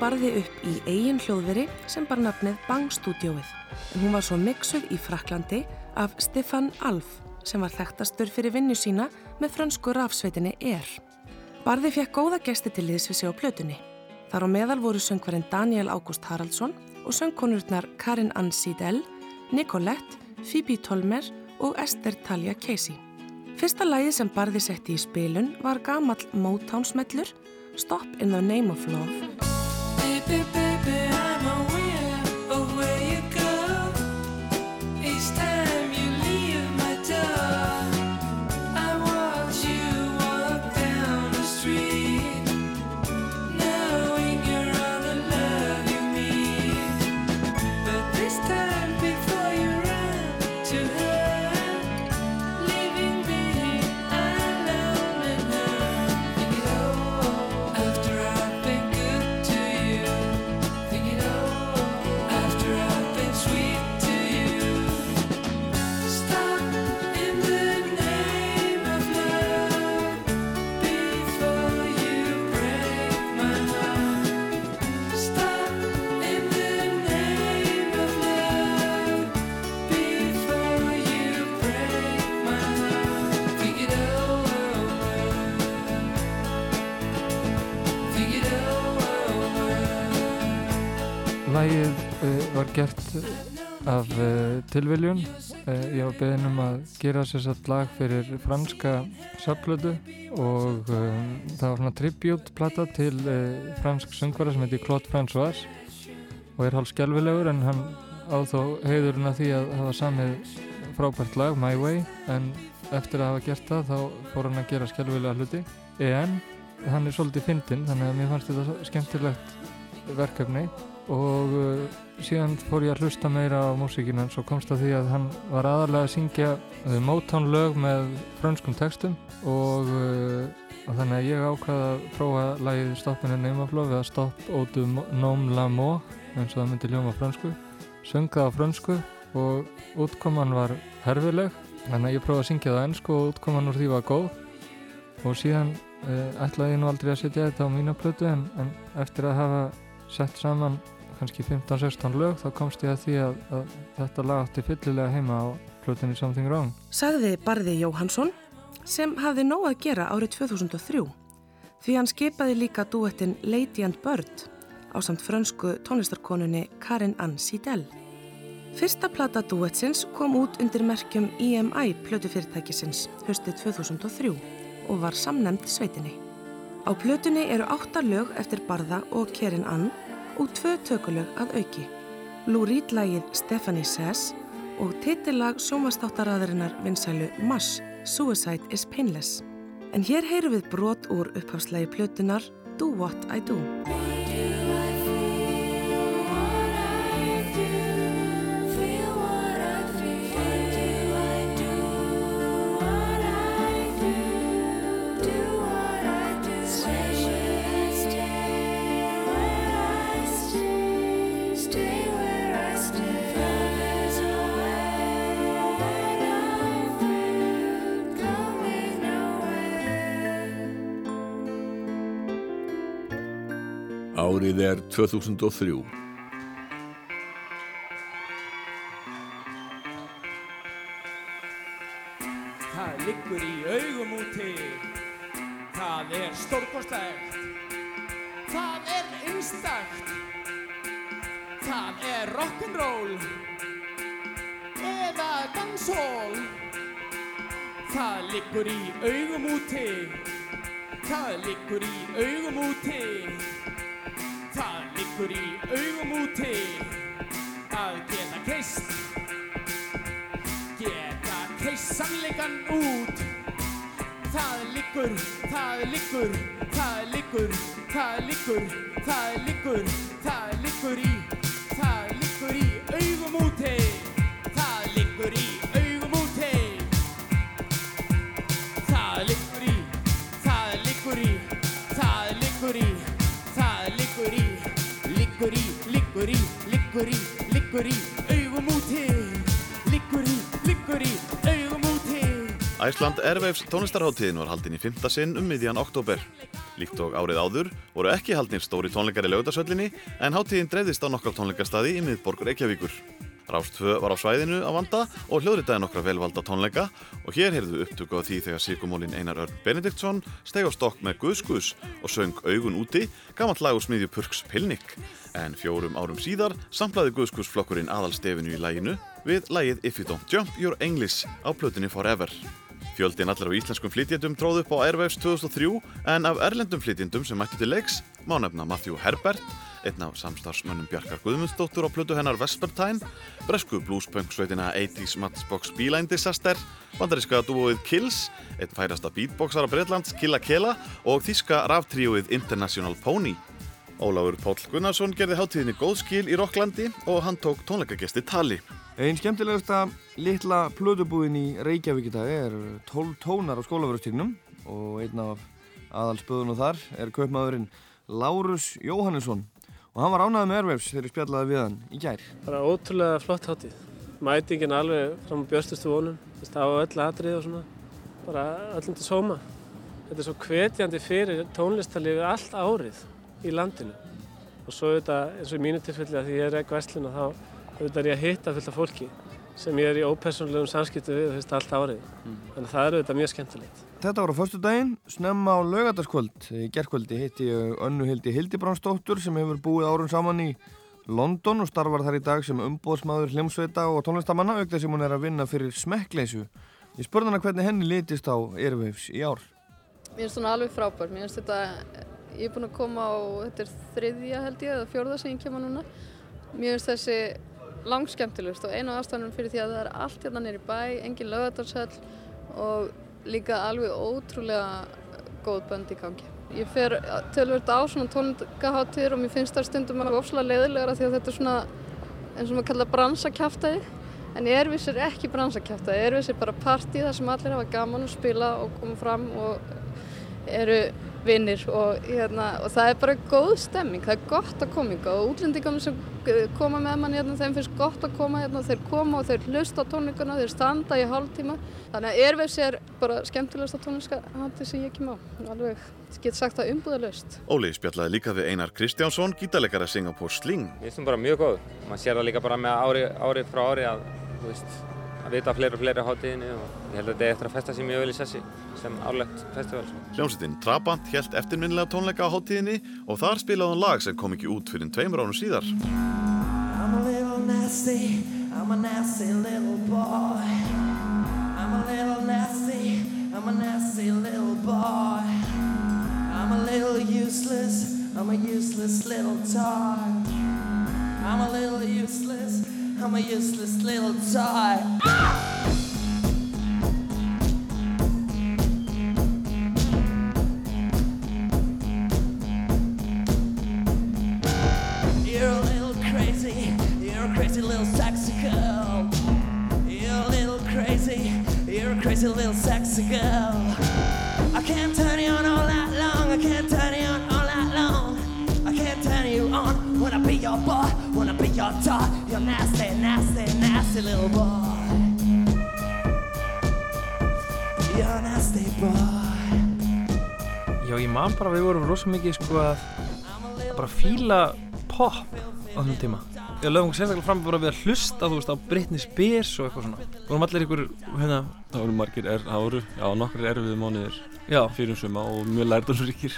[SPEAKER 1] Barði upp í eigin hljóðveri sem bar nafnið Bang Studióið en hún var svo mixuð í Fraklandi af Stefan Alf sem var þekktastur fyrir vinnu sína með frönsku rafsveitinni Air. Barði fekk góða gesti til liðs við sig á plötunni. Þar á meðal voru söngvarinn Daniel Ágúst Haraldsson og söngkonurnar Karin Ann Sidell, Nicolette, Phoebe Tolmer og Esther Talia Casey. Fyrsta lagið sem Barði setti í spilun var gamall Motown-smellur Stop in the Name of Love.
[SPEAKER 7] it.
[SPEAKER 18] Lægið uh, var gert af uh, tilviljun. Uh, ég var beðin um að gera sér satt lag fyrir franska sapplötu og um, það var svona tribute-plata til fransk söngvara sem heitir Claude François og er hálf skelvilegur en hann á þó heiðurinn að því að hafa samið frábært lag, My Way, en eftir að hafa gert það þá fór hann að gera skelvilega hluti en hann er svolítið fyndinn þannig að mér fannst þetta skemmtilegt verkefni og uh, síðan fór ég að hlusta meira á músíkinu en svo komst að því að hann var aðalega að syngja uh, Motown lög með frönskum textum. Og, uh, og þannig að ég ákvaði að prófa lagið Stoppinu Neymafló við að Stopp Ódu Nom Lamo eins og það myndi ljóma á frönsku. Sönga á frönsku og útkoman var herfileg þannig að ég prófaði að syngja það ennsku og útkoman úr því var góð. Og síðan uh, ætlaði ég nú aldrei að setja þetta á mína plötu en, en eftir að hafa sett saman kannski 15-16 lög þá komst ég að því að, að þetta lag átti fyllilega heima á plötunni Something Wrong
[SPEAKER 1] Sagði Barði Jóhansson sem hafði nóg að gera árið 2003 því hann skipaði líka duettin Lady and Bird á samt frönsku tónlistarkonunni Karin Ann Sidell. Fyrsta plata duettsins kom út undir merkjum EMI plötufyrirtækisins höstið 2003 og var samnemnd sveitinni. Á plötunni eru átta lög eftir Barða og Kerin Ann og tvö tökulög að auki. Lou Reed lagið Stephanie Says og titillag sjómastáttaraðarinnar vinsælu Mush, Suicide is Painless. En hér heyrum við brot úr upphafslagi plötunar Do What I Do.
[SPEAKER 3] Árið er 2003.
[SPEAKER 16] liggur, það liggur, það liggur í, það liggur í augum úti. Það liggur í augum úti. Það liggur í, það liggur í, það liggur í, það liggur í, liggur í, liggur í, liggur í, liggur í augum úti. Liggur í, liggur í augum úti.
[SPEAKER 2] Æsland Airwaves tónlistarháttíðin var haldin í fymta sinn um miðjan oktober. Líkt og árið áður voru ekki haldnir stóri tónleikar í lögutarsöllinni en háttíðin dreifðist á nokkar tónleikastadi í miðborg Reykjavíkur. Rást 2 var á svæðinu á vanda og hljóðritaði nokkra velvalda tónleika og hér heyrðu upptöku á því þegar síkumólin Einar Örn Benediktsson steg á stokk með Guðskus og söng Augun úti, gammalt lag úr smiðju Purks Pilnik. En fjórum árum síðar samplaði Guðskusflokkurinn aðalstefinu í læginu við lægið If You Don't Jump You're English á plötunni Forever. Fjöldin allar af íslenskum flytjendum tróð upp á Airwaves 2003 en af erlendum flytjendum sem mættu til leiks má nefna Matthew Herbert, einn af samstarfsmönnum Bjarkar Guðmundsdóttur á plötu hennar Vespertine, bresku bluespunk-sveitina 80's Matchbox Beeline Disaster, bandaríska dúóið Kills, einn færasta beatboxara Breitlands Killa Kela og þíska ráftríóið International Pony. Ólafur Páll Gunnarsson gerði hátíðinni góð skil í Rokklandi og hann tók tónleikagesti tali.
[SPEAKER 11] Einn skemmtilegasta litla plödubúðin í Reykjavík í dag er 12 tónar á skólaverðustygnum og einn af aðalspöðunum þar er kaupmaðurinn Lárus Jóhannesson og hann var ánægð með Airwaves þegar ég spjallaði við hann í gær.
[SPEAKER 20] Bara ótrúlega flott hátíð. Mætingin alveg fram á björstustu vonum, veist, á öll atrið og svona. Bara öllum til sóma. Þetta er svo hvetjandi fyrir tónlistarlifi allt árið í landinu. Og svo auðvitað, eins og í mínu tilfelli að því ég er ekki vestluna, þá auðvitað er ég að hitta fullt af fólki sem ég er í ópersonlegum samskiptu við, veist, allt árið. Þannig að það er auðvitað mjög skemmtilegt.
[SPEAKER 11] Þetta var á förstu daginn, snemma á laugardaskvöld. Í gerkvöldi hitti ég önnu Hildi Hildibránsdóttur sem hefur búið árum saman í
[SPEAKER 21] London og starfar þar í dag sem umbóðsmaður hljómsveita og tónlistamanna auk þess sem hún er að vinna fyrir smekkleysu. Ég spurði hana hvernig henni litist á Airwaves í ár.
[SPEAKER 22] Mér finnst svona alveg frábær, mér finnst þetta, ég er búin að koma á, þetta er þriðja held ég, eða fjórða sem ég kemur núna. Mér finnst þessi langskemmtilegust og einu ástæðanum fyrir því að það er allt hérna nýri bæ, engin lögadarsöll og líka alveg ótrúlega góð bönd í gangi. Ég fer tölvöld á svona tónleikaháttir og mér finnst það stundum alveg ofslega leiðilegra því að þetta er svona eins og maður kalla bransakjáftæði en Airwaves er ekki bransakjáftæði, Airwaves er bara partí þar sem allir hafa gaman að spila og koma fram og eru vinnir og, hérna, og það er bara góð stemming, það er gott að koma yngar og útlendingarnir sem koma með mann hérna, þeim finnst gott að koma hérna, þeir koma og þeir hlusta á tónleikana, þeir standa í hálftíma. Þannig að Airwaves er bara skemmtilegasta tónleikahandi sem ég kem á. Alveg, ég get sagt það umbúðalöst
[SPEAKER 2] Óli spjallaði líka við Einar Kristjánsson, gítarleikara Singapore Sling.
[SPEAKER 23] Mér finnst hún bara mjög góð. Man sér það líka bara með ári, ári frá ári að, þú veist, að vita fleiri og fleiri á hátíðinni og ég held að þetta er eftir að festa sér mjög vel í sessi sem árlegt festival. Sko.
[SPEAKER 2] Hljómsveitin Trabant helt eftirminnilega tónleika á hátíðinni og þar spilaði hún lag sem kom ekki út fyrir tveimur ánum síðar.
[SPEAKER 24] I'm a little nasty, I'm a nasty little boy. I'm a little nasty, I'm a nasty little boy. I'm a little useless, I'm a useless little toy. I'm a little useless, I'm a useless little toy. You're a little crazy, you're a crazy little sexy girl. You're a little crazy, you're a crazy little sexy girl. Your toy. You're nasty, nasty, nasty little boy. You're nasty boy.
[SPEAKER 8] Já, ég man bara að við vorum rosa mikið sko að bara fíla pop á þessum tíma. Ég lögum sérstaklega fram bara við að hlusta, þú veist, á Britney Spears og eitthvað svona. Við vorum allir ykkur, hérna...
[SPEAKER 25] Það voru margir, er, það voru, já, nokkur erfið mánuðir
[SPEAKER 8] Já.
[SPEAKER 25] fyrir suma og mjög lærdómsríkir.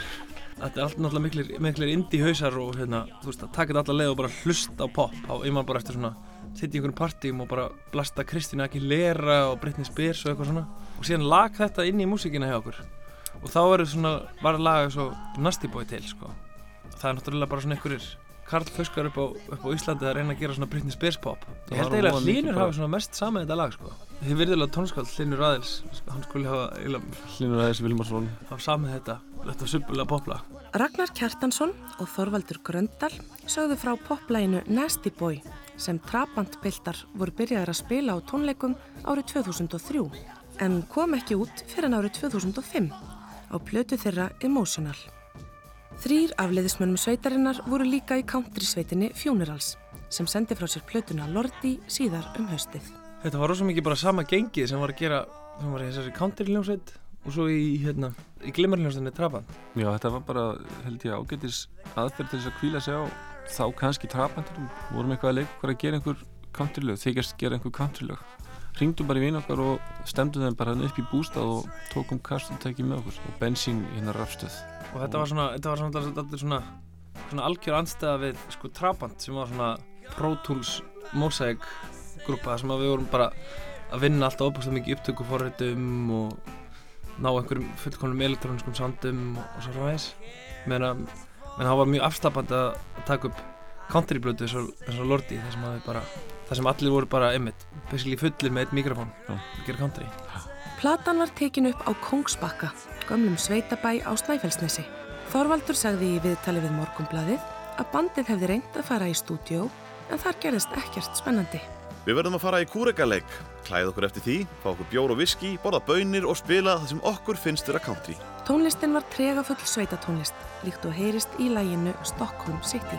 [SPEAKER 8] Þetta er alltaf náttúrulega miklir, miklir indie hausar og hérna, þú veist, að taka þetta alla leið og bara hlusta á pop. Á, man bara eftir svona, sitt í einhvern partím og bara blasta Kristína Aguilera og Britney Spears og eitthvað svona. Og síðan lag þetta inn í músíkina hjá okkur. Og þá er svona, var laga svo Nasty Boy til, sko. Það er náttúrulega bara svona einhverjir Karl Fuskar upp upp á Íslandi að reyna að gera svona Britney Spears pop. Ég held eiginlega að
[SPEAKER 25] bara-
[SPEAKER 8] hafi svona mest saman þetta lag, sko. Þið virðulega tónskald Hlynur Aðils, hann skulle hafa.
[SPEAKER 25] Hlynur Aðils Vilmarsson.
[SPEAKER 8] Hafa samið þetta, þetta suppulega poplag.
[SPEAKER 1] Ragnar Kjartansson og Þorvaldur Gröndal sögðu frá poplæginu Nasty Boy sem Trabant-piltar voru byrjaðir að spila á tónleikum árið 2003 en kom ekki út fyrir en árið 2005 á plötu þeirra Emotional. Þrýr afleiðismönnum sveitarinnar voru líka í country-sveitinni Funerals sem sendi frá sér plötuna Lordi síðar um haustið.
[SPEAKER 8] Þetta var rosa mikið bara sama gengið sem var að gera, sem var í þessari country-hljómsveit og svo í, hérna, í glimmerhljómsveitinni Trabant.
[SPEAKER 25] Já, þetta var bara, held ég, ágætis aðferð til þess að kvíla sig á þá kannski trabandurum, vorum eitthvað að leika okkur að gera einhver countrylög, þykjast gera einhver countrylög. Ringdum bara í vinn okkar og stemdum þeim bara hérna upp í bústað og tókum kastutæki með okkur og bensín hérna rafstöð.
[SPEAKER 8] Og þetta var svona, þetta var svona, þetta var svona, svona algjör andstæða við sko Trabant sem var svona Pro Tools Mosaic grúpa sem að við vorum bara að vinna alltaf óbúslega mikið upptökuforritum og ná einhverjum fullkomnum elektróniskum soundum og, og svo ræðis meðan það var mjög afslapandi að taka upp countryblötu eins og, og Lordi þar sem, að við bara, þar sem allir voru bara einmitt, basically fullir með eitt mikrofón að gera country
[SPEAKER 1] Platan var tekin upp á Kongsbakka, gömlum sveitabæ á Snæfellsnesi. Þorvaldur sagði í viðtali við Morgunbladið að bandið hefði reynd að fara í stúdíó en þar gerðist ekkert spennandi.
[SPEAKER 2] Við verðum að fara í kúrekaleik, klæða okkur eftir því, fá okkur bjór og viski, borða bönir og spila það sem okkur finnst vera country.
[SPEAKER 1] Tónlistin var tregafull sveitatónlist, líkt og heyrist í læginu Stockholm City.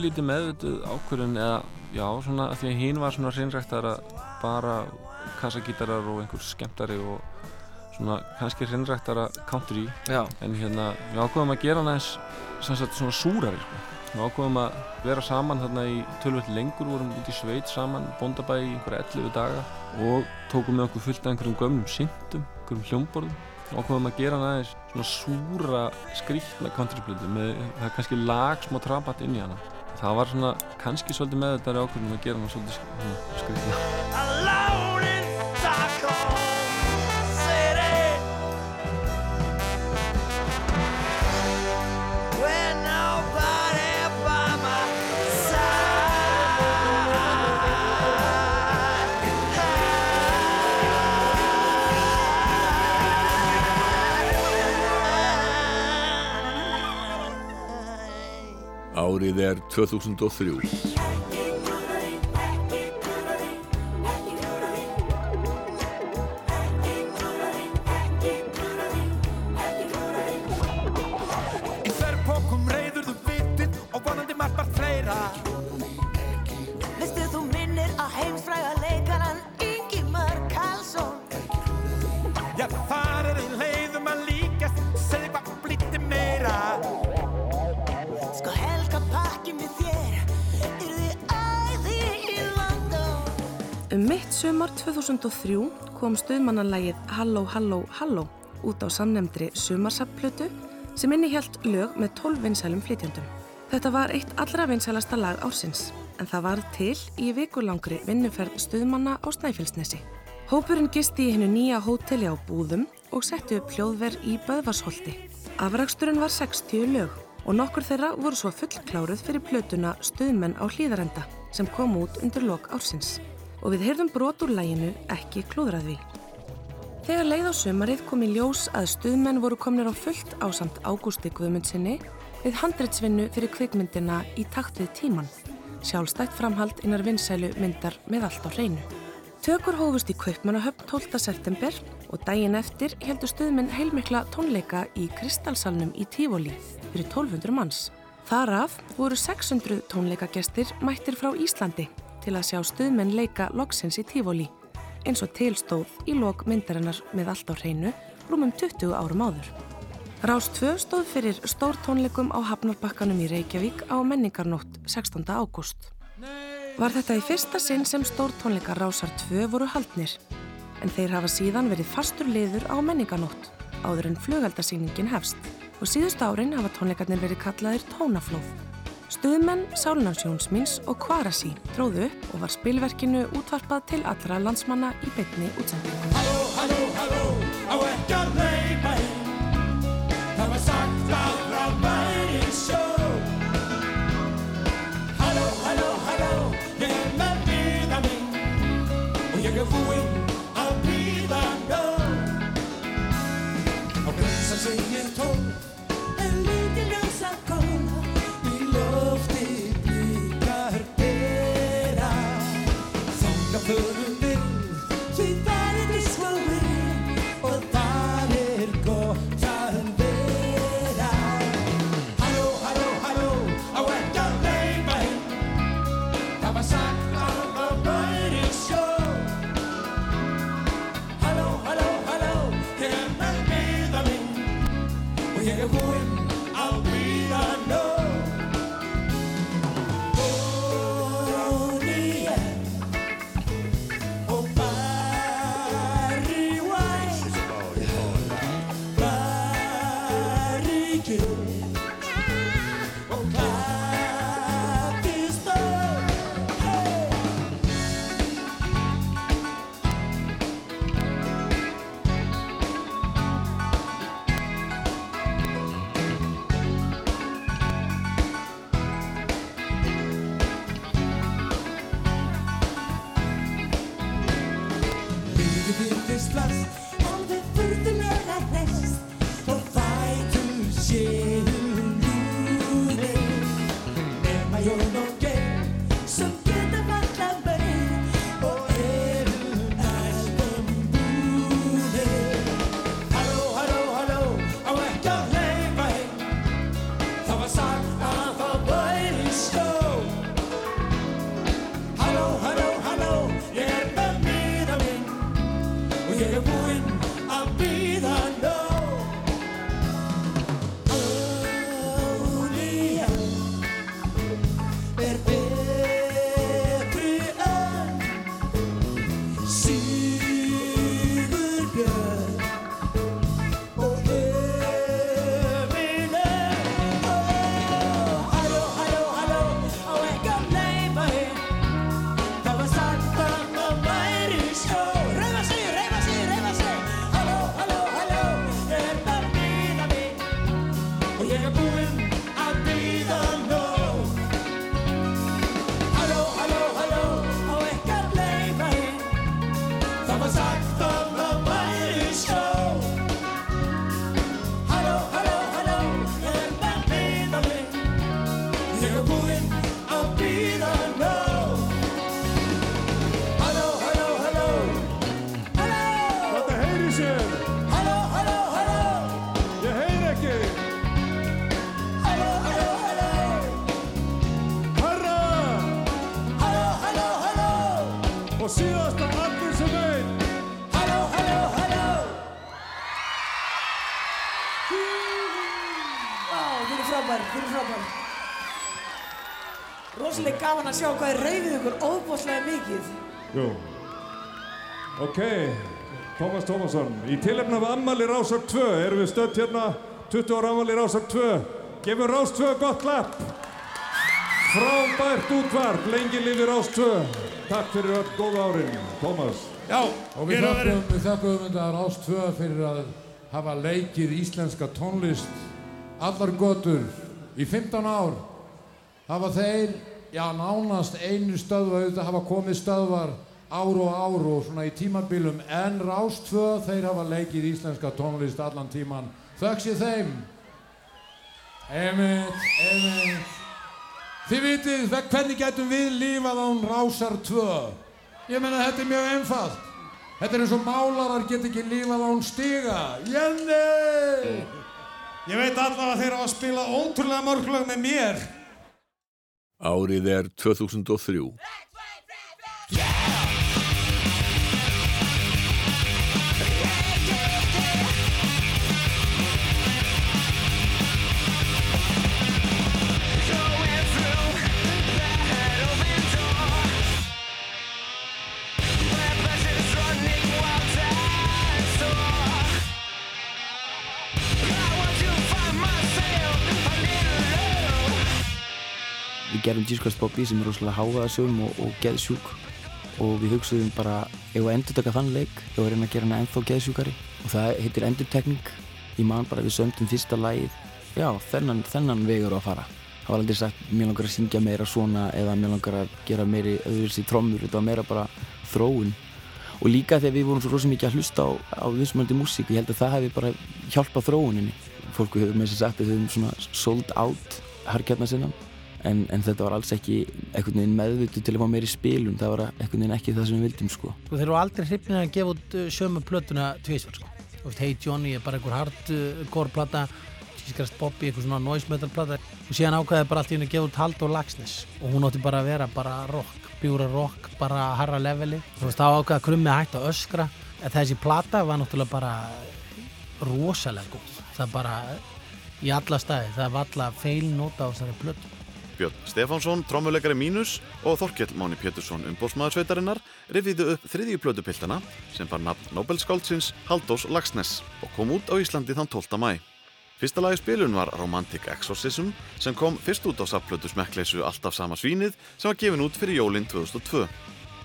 [SPEAKER 25] Var pingulítið meðvituð ákvörðun eða já, svona að því að hinn var svona hreinræktara bara kassagítarar og einhver skemmtari og svona kannski hreinræktara country
[SPEAKER 21] Já.
[SPEAKER 25] en hérna við ákveðum að gera sagt svona súrari sko. við ákveðum að vera saman þarna í tölvöld lengur vorum út í sveit saman bóndabæ í einhverja 11 daga og tókum með okkur fullt af einhverjum gömlum syntum, einhverjum hljómborðum og ákveðum að gera aðeins svona súra skrýtna countryblötu með það er kannski lag smá trabat inn í hana það var svona kannski svolítið með þetta ákveðum að gera hann svolítið sk-
[SPEAKER 3] Árið er 2003.
[SPEAKER 6] Í
[SPEAKER 1] 2003 kom stuðmannanlægið Halló, Halló, Halló út á samnemndri sumarsapplötu sem innihjalt lög með 12 vinsælum flytjandum. Þetta var eitt allra vinsælasta lag ársins en það var til í vikulangri vinnuferð stuðmanna á Snæfellsnesi. Hópurinn gisti í hennu nýja hóteli á Búðum og setti upp hljóðverð í Böðvarsholti. Afraksturinn var 60 lög og nokkur þeirra voru svo fullkláruð fyrir plötuna Stuðmenn á hlýðarenda sem kom út undir lok ársins og við heyrðum brot úr læginu ekki klúðraði. Þegar leið á sömarið kom í ljós að stuðmenn voru komnir á fullt ásamt Ágústi Guðmundsinni við handritsvinnu fyrir kvikmyndina í takt við tíman, sjálfstætt framhald innar vinsælu myndar með allt á hreinu. Tökur hófust í Kaupmannahöfn 12. september og daginn eftir heldur stuðmenn heilmikla tónleika í Kristalsalnum í Tífóli fyrir 1200 manns. Þaraf voru 600 tónleikagestir mættir frá Íslandi til að sjá stuðmenn leika loksins í Tífóli eins og tilstóð í lok myndarinnar með allt á hreinu rúmum 20 árum áður. Rás 2 stóð fyrir stórtónleikum á Hafnarbakkanum í Reykjavík á menningarnótt 16. ágúst. Var þetta í fyrsta sinn sem stórtónleikar Rásar 2 voru haldnir, en þeir hafa síðan verið fastur liður á menningarnótt áður en flugeldasýningin hefst og síðust árin hafa tónleikarnir verið kallaðir tónaflóð. Stuðmenn, Sálunarsjónsmins og Kvarasi tróðu upp og var spilverkinu útvarpað til allra landsmanna í beinni útsendingu.
[SPEAKER 26] food. You. Gaman að sjá hvað þið reyfið ykkur óbúslega mikið.
[SPEAKER 27] Jú. Ok, Tómas Tómasson Í tilefna af ammali Rásar 2 erum við stödd hérna 20 ára ammali Rásar 2 Gefum Rás 2 gott klapp. Frábært útvarp, lengi lifi Rás 2 Takk fyrir öll góða árin, Tómas
[SPEAKER 28] Já, og við þakkum, við þakkum þetta Rástvö fyrir að hafa leikið íslenska tónlist allar götur í 15 ár. Hafa þeir, já nánast einu stöðva auðvitað hafa komið stöðvar ár og ár og svona í tímabilum en Rástvö þeir hafa leikið íslenska tónlist allan tíman þökk sé þeim Einmitt, einmitt Þið vitið, ve- hvernig getum við lífað án Rásar 2? Ég meina, þetta er mjög einfalt. Þetta er eins og málarar get ekki lífað án stiga. Jenny!
[SPEAKER 27] Ég veit allavega að þeir hafa spilað ótrúlega mörg lög með mér
[SPEAKER 3] Árið er 2003.
[SPEAKER 29] Við gerum Jesus Bobby sem er rosalega hávaðasum og, og geðsjúk. Og við hugsaðum bara ef að endur taka þann leik? Ef að reyna að gera hana ennþá geðsjúkari? Og það heitir endurtekning. Ég man bara við sömdum fyrsta lagið. Já, þennan, þennan vegur að fara. Það var aldrei sagt, mér langar að syngja meira svona eða mér langar að gera meiri öðruðs í trommur, þetta var meira bara þróun. Og líka þegar við vorum svo rosalega mikið að hlusta á, á vinsmöldi músík ég held að það hefði bara hjálpað þróuninni. Fólku hefur með þess að sagt að þau hefum svona sold out harkjarnar sinna en, en þetta var alls ekki veginn meðvutu til að fá meiri spilun. Það var veginn ekki það sem við vildum sko.
[SPEAKER 30] Sko þeir eru aldrei hrifnir að gefa út uh, sömu plötuna tvísvar sko. Þú Hey Johnny er bara einhver hardcore plata Tískrast Bobby, einhver svona noise metal plata. Og síðan ákveði bara allt í henni að gefa út Halldór Laxness. Og hún átti bara að vera bara rock, bjúra rock, bara harra leveli. Þú veist, þá ákveði að krummi hægt að öskra. En þessi plata var náttúrulega bara rosalega góð. Það bara í alla staði, það var alla feilnóta á þessari plötu
[SPEAKER 2] Björn Stefánsson, trommuleikari Mínus og Þorkell Máni Pétursson umbóðsmaðursveitarinnar rifiðu upp þriðju plötupiltana sem var nafn Nobelskáldsins Halldós Lagsnes og kom út á Íslandi þann 12. mæ. Fyrsta lagi spilun var Romantic Exorcism sem kom fyrst út á sapplötu smekkleysu Alltaf sama svínið sem var gefin út fyrir jólinn 2002.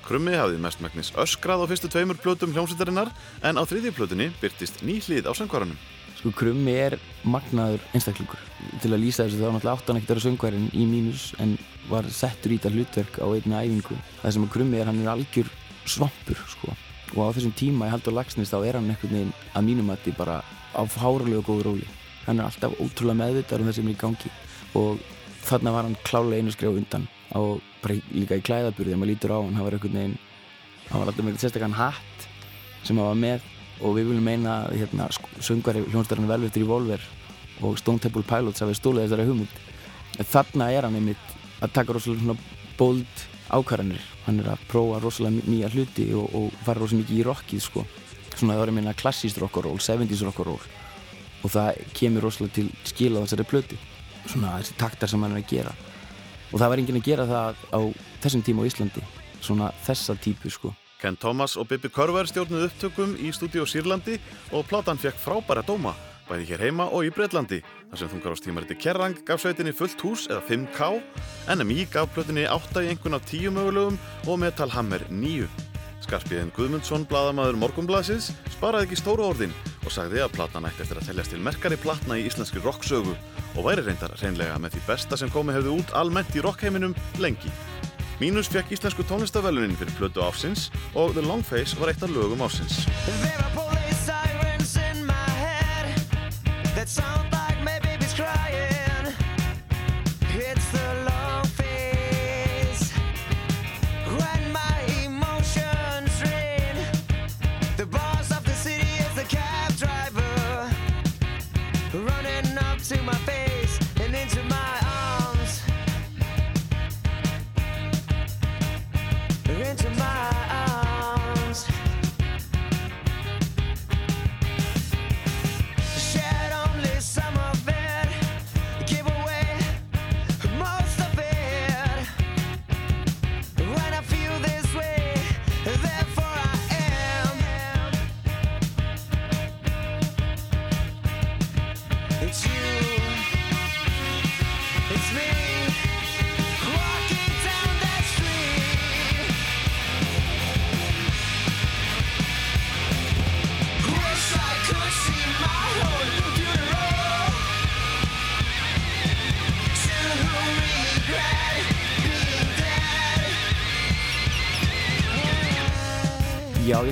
[SPEAKER 2] Krummi hafði mestmæknis öskrað á fyrstu tveimur plötum hljómsveitarinnar en á þriðju plötunni byrtist ný hlið á söngvaranum.
[SPEAKER 29] Sko krummi er magnaður einstaklingur. Til að lýsa þessu þá náttúrulega átt hann ekkert að vera söngvarinn í mínus en var settur í þetta hlutverk á einni æfingu. Það sem að krummi er, hann er algjör svampur sko. Og á þessum tíma í Haldur Lagsnes þá er hann einhvern veginn að mínum að þið bara á fárulega góðu róli. Hann er alltaf ótrúlega meðvitað um það sem er í gangi. Og þarna var hann klálega einu skref undan. Og bara líka í klæðaburði þegar maður lítur á hann, hann var einhvern veginn hann var alltaf með eitthvað sérstakann hatt sem hann var með og við viljum meina að hérna, söngvari hljónstarinn Velvet Revolver og Stone Temple Pilots hafi stólið þessari hugmynd. En þarna er hann einmitt að taka rosalega bold ákvarðanir. Hann er að prófa rosalega nýja hluti og, og fara rosalega mikið í rockið sko. Svona það var að meina klassíst rock'n'roll, 70's rock'n'roll. Og það kemur rosalega til skil á þessari plöti svona þessi taktar sem hann er að gera. Og það var enginn að gera það á þessum tíma á Íslandi. Svona þessa típu sko
[SPEAKER 2] Ken Thomas og Bibi Körver stjórnuð upptökum í stúdíu Sýrlandi og platan fekk frábæra dóma, bæði hér heima og í Breitlandi. Þar sem þungarástímariti Kerrang gaf sveitinni fullt hús eða 5K, NMI gaf plötunni 8 í einhvern af 10 mögulegum og Metal Hammer 9. Skarpiðin Guðmundsson, bladamaður Morgunblasins, sparaði ekki stóru orðin og sagði að platan ætti eftir að teljast til merkari platna í íslenski rocksögu og væri reyndar reynlega með því besta sem komið hefði út almennt í rockheiminum lengi. Mínus fekk íslensku tónlistavelunin fyrir plötu ársins og The Long Face var eitt af lögum ársins.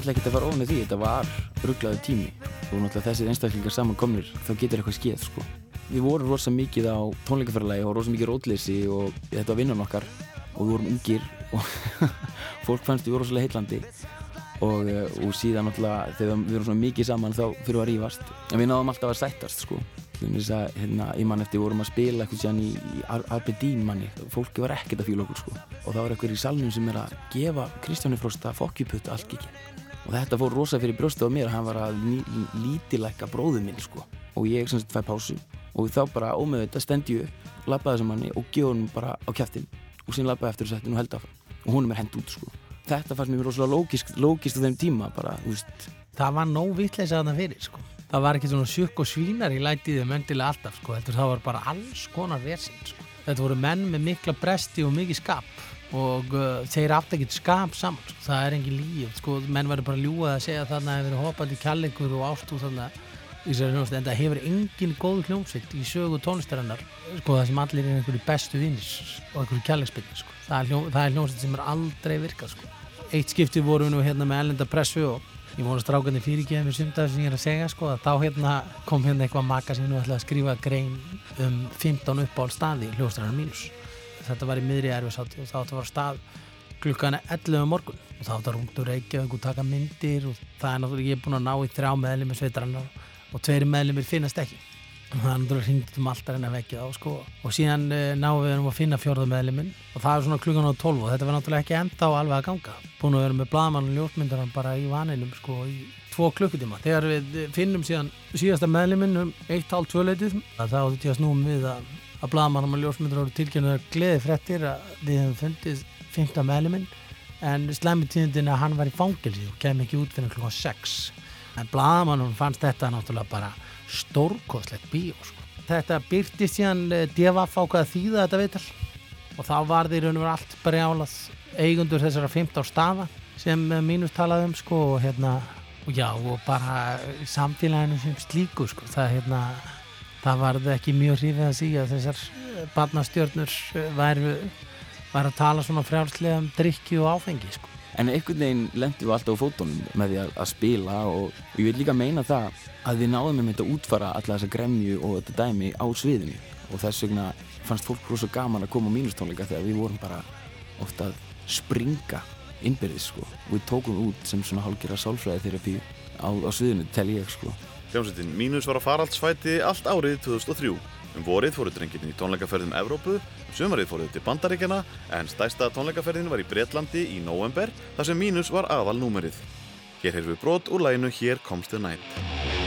[SPEAKER 29] Ætla ekki að fara í því, þetta var rugglaður tími og náttúrulega þessir einstaklingar samankomnir þá getur eitthvað skeið sko. Við vorum rosa mikið á tónleikaferðalagi og rosa mikið rótleysi og þetta var vinnan okkar og við vorum ungir og fólk fannst við vorum rosalega heitlandi og, eh, og síðan náttúrulega þegar við vorum svona mikið saman þá fyrir að rífast en við náðum alltaf að sættast sko. Að hérna, ég man eftir vorum að spila eitthvað síðan í, í Ar- Aberdeen manni fólki var ekkert að fíla okkur sko. og það var eitthvað í salnum sem er að gefa Kristjáni Frosta fokkjuputt allt ekki og þetta fór rosa fyrir brjóstu á mér hann var að lítilækka bróðu minn sko. og ég sem sagt fæ pásu og þá bara ómöðu þetta stendi ég labbaði þessum manni og gefa hann bara á kjæftin og síðan labbaði eftir og setti hann og held áfram og hún er mér hend út sko. þetta fannst mér rosalega lógist, lógist á þeim tíma bara,
[SPEAKER 30] það var nóg vitleysa þarna fyrir sko. það var ekki svona sjukk og svínar í lætiðum endilega alltaf sko. Það var bara alls konar vesinn sko. þetta voru menn með mikla bresti og mikið skap og uh, þeir átt ekki skap saman sko. það er engin líf sko. menn verður bara ljúað að segja þarna hefur verið hoppandi kjallegur og ástú í hljómsveit, en það hefur engin góð hljómsveit í sögu tónlistarinnar sko, það sem allir er einhverju bestu vinnir og einhverju kjallegspilni sko. það er, hljó, það er hljómsveit sem er aldrei virkað sko. eitt skipti vorum við nú hérna með ellenda pressu og ég voru strákandi fyrirgeðið mér sumt af þess sem ég er að segja sko, að þá hérna kom hérna eitthvað maka sem nú ætlaði að skrifa grein 15 uppáhald staði í hljóðstræðar mínus þetta var í miðri erfiðsátti og þá átti að fara stað klukkan 11 um morgun. Og þá átti að rúndur Reykjavík og taka myndir og það er náttúrulega ég er búin að ná í þrjá meðlumir sveitrannar og tveiri meðlumir finnast ekki. Og það er náttúrulega hringt um alltaf en að vekja þá sko. Og síðan uh, náum við um að finna fjórða meðlumin og það er svona klukkan á 12 og þetta var náttúrulega ekki enda á alveg að ganga. Búin að vera með blaðmann og ljósmyndar bara í vaninum sko í tvo klukkutíma. Þegar við finnum síðan síðasta meðlumin um 1,5-2 leitið þá átti ég að snúum við að, að blaðmann og ljósmyndar voru tilkynnaður gleði frettir að við hefum fundið 15 meðlumin en slemmi tíðindin að hann var í fangilsi og kem ekki út fyrir klukkan 6 en blaðmannum fannst þetta náttúrulega bara stórkostlegt bíó sko. þetta byrtist síðan eh, DFF ákvaða þýða þetta viðtal. Og þá var þeir raun og verið allt brjálað eigundur þessara 15 staða sem eh, mínus talaði um sko og hérna og já og bara samfélaginu sem slíku sko. Það hérna það varði ekki mjög hrifið að síga þessar barnastjörnur eh, væri, væri að tala svona frjálslega um drikki og áfengi sko.
[SPEAKER 29] En einhvern veginn lendum við alltaf á fótunum með því að, að spila og, og ég vil líka meina það að við náðum með þetta útfara alla þessa gremju og þetta dæmi á sviðinu. Og þess vegna fannst fólk rosa gaman að koma á mínustónleika þegar við vorum bara ofta að springa innbyrðis sko. Við tókum út sem svona hálfgerða sálfræði þerapi á, á sviðinu tel ég sko
[SPEAKER 3] Hljómsveitin Mínus var á faraldsfæti allt árið 2003. Um vorið fóru drengirni í tónleikaferðum Evrópu, um sumarið fóruð til Bandaríkjana en stærsta tónleikaferðin var í Bretlandi í november þar sem Mínus var aðal númerið. Hér heyrðum við brot úr læginu Hér komst þið nætt.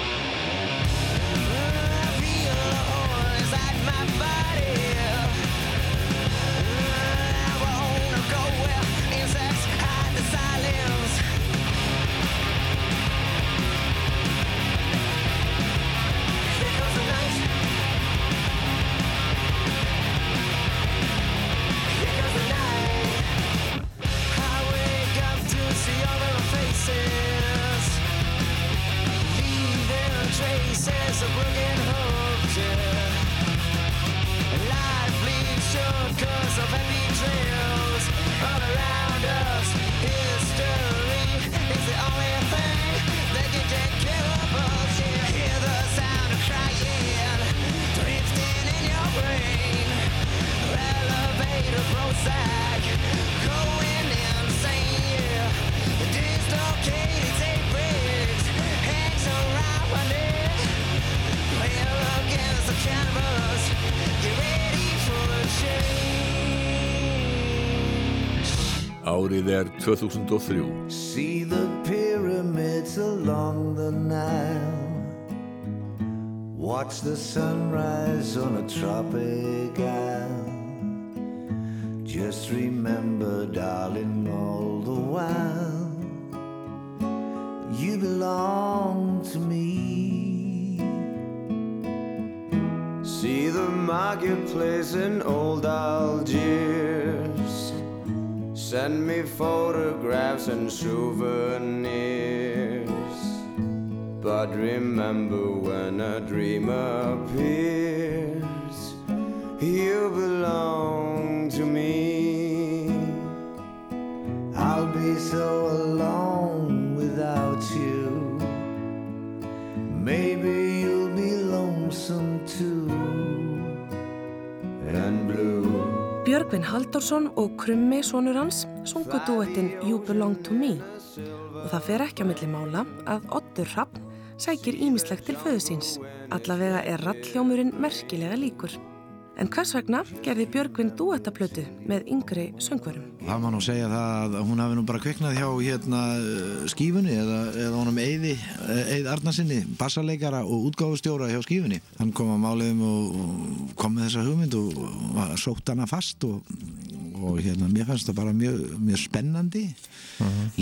[SPEAKER 31] Árið er 2003.
[SPEAKER 6] See the pyramids along the Nile. Watch the sunrise on a tropic isle. Send me photographs and souvenirs. But remember when a dream appears,
[SPEAKER 1] Björgvin Halldórsson og Krummi, sonur hans, sungu duettin You Belong To Me og það fer ekki á milli mála að Oddur Rapp sækir ímislegt til föðu síns. Allavega er rallhljómurinn merkilega líkur. En hvers vegna gerði Björgvin duettaplötu með yngri söngvarum?
[SPEAKER 32] Það má nú segja það að hún hafi nú bara kviknað hjá hérna skífunni eða, eða honum Eyði, Eyð Arnarsinni, bassarleikara og útgáfustjóra hjá skífunni. Hann kom að máliðum og, og kom með þessa hugmynd og, og sótt hana fast og, og hérna mér fannst það bara mjög, mjög spennandi.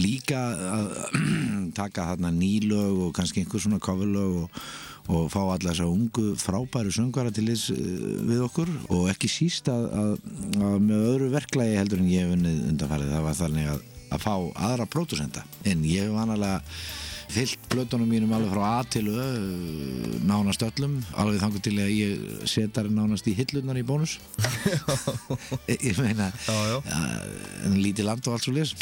[SPEAKER 32] Líka að taka þarna nýlög og kannski einhver svona coverlög og og fá alla þessa ungu frábæru söngvara til þess við okkur. Og ekki síst að, að, að með öðru verklagi heldur en ég hef unnið undanfarið það var þannig að, að fá aðra pródusenda en ég hef vanalega fyllt blötunum mínum alveg frá A til Ö nánast öllum. Alveg þangur til að ég setar nánast í hillunar í bónus. Ég meina
[SPEAKER 11] já, já.
[SPEAKER 32] en lítið land og allt svo lis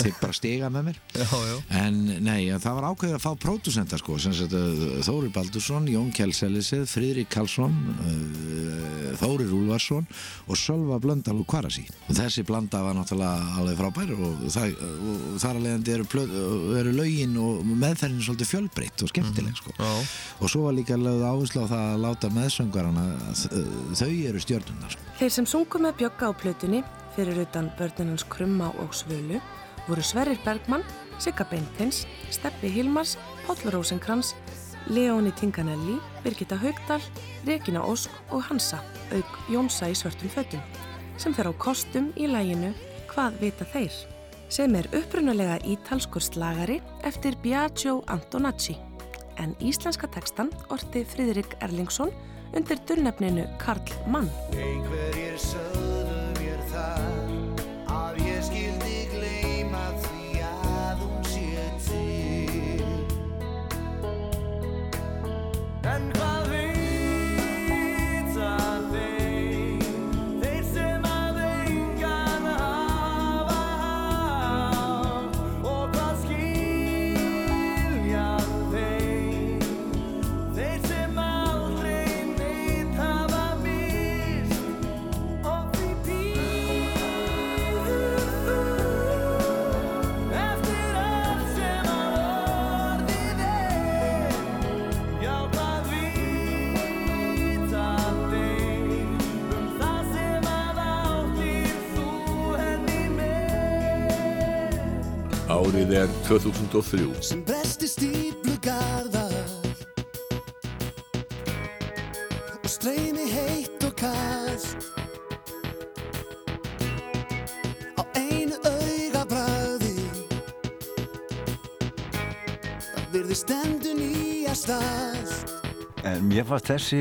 [SPEAKER 32] tek bara stiga með mér
[SPEAKER 11] já, já.
[SPEAKER 32] en nei, það var ákveðið að fá pródusenta sko, sem sagt uh, Þórir Baldursson Jón Kjellselisið, Fridrik Karlsson uh, Þórir Úlvarsson og Sölva Blöndal og Kvarasi og þessi blanda var náttúrulega alveg frábær og, það, og þar að leiðandi eru, plöð, eru lögin og meðferðin svolítið fjölbreytt og skemmtileg sko.
[SPEAKER 11] Já.
[SPEAKER 32] og svo var líka lögð áherslu á það að láta meðsöngarana þau eru stjórnundar sko.
[SPEAKER 1] Þeir sem sungu með bjögga á plötunni fyrir utan börninans Krumma og Svölu voru Sverrir Bergmann, Sigga Beintins, Steppi Hilmars, Páll Rósenkrans, Leóni Tinganelli, Birgitta Haugdal, Regina Ósk og Hansa, auk Jónsa í svörtum fötum, sem fer á kostum í læginu Hvað vita þeir? sem er upprunalega ítalskur slagari eftir Biagio Antonacci, en íslenska tekstan orti Fridrik Erlingsson undir dunnefninu Karl Mann.
[SPEAKER 3] Einhverjir sögðu mér það
[SPEAKER 31] Árið er 2003.
[SPEAKER 3] sem bresti stíflugarðar og streymi heitt og kast á einu auga bræði það virði stendur nýja stast
[SPEAKER 33] En mér fannst þessi,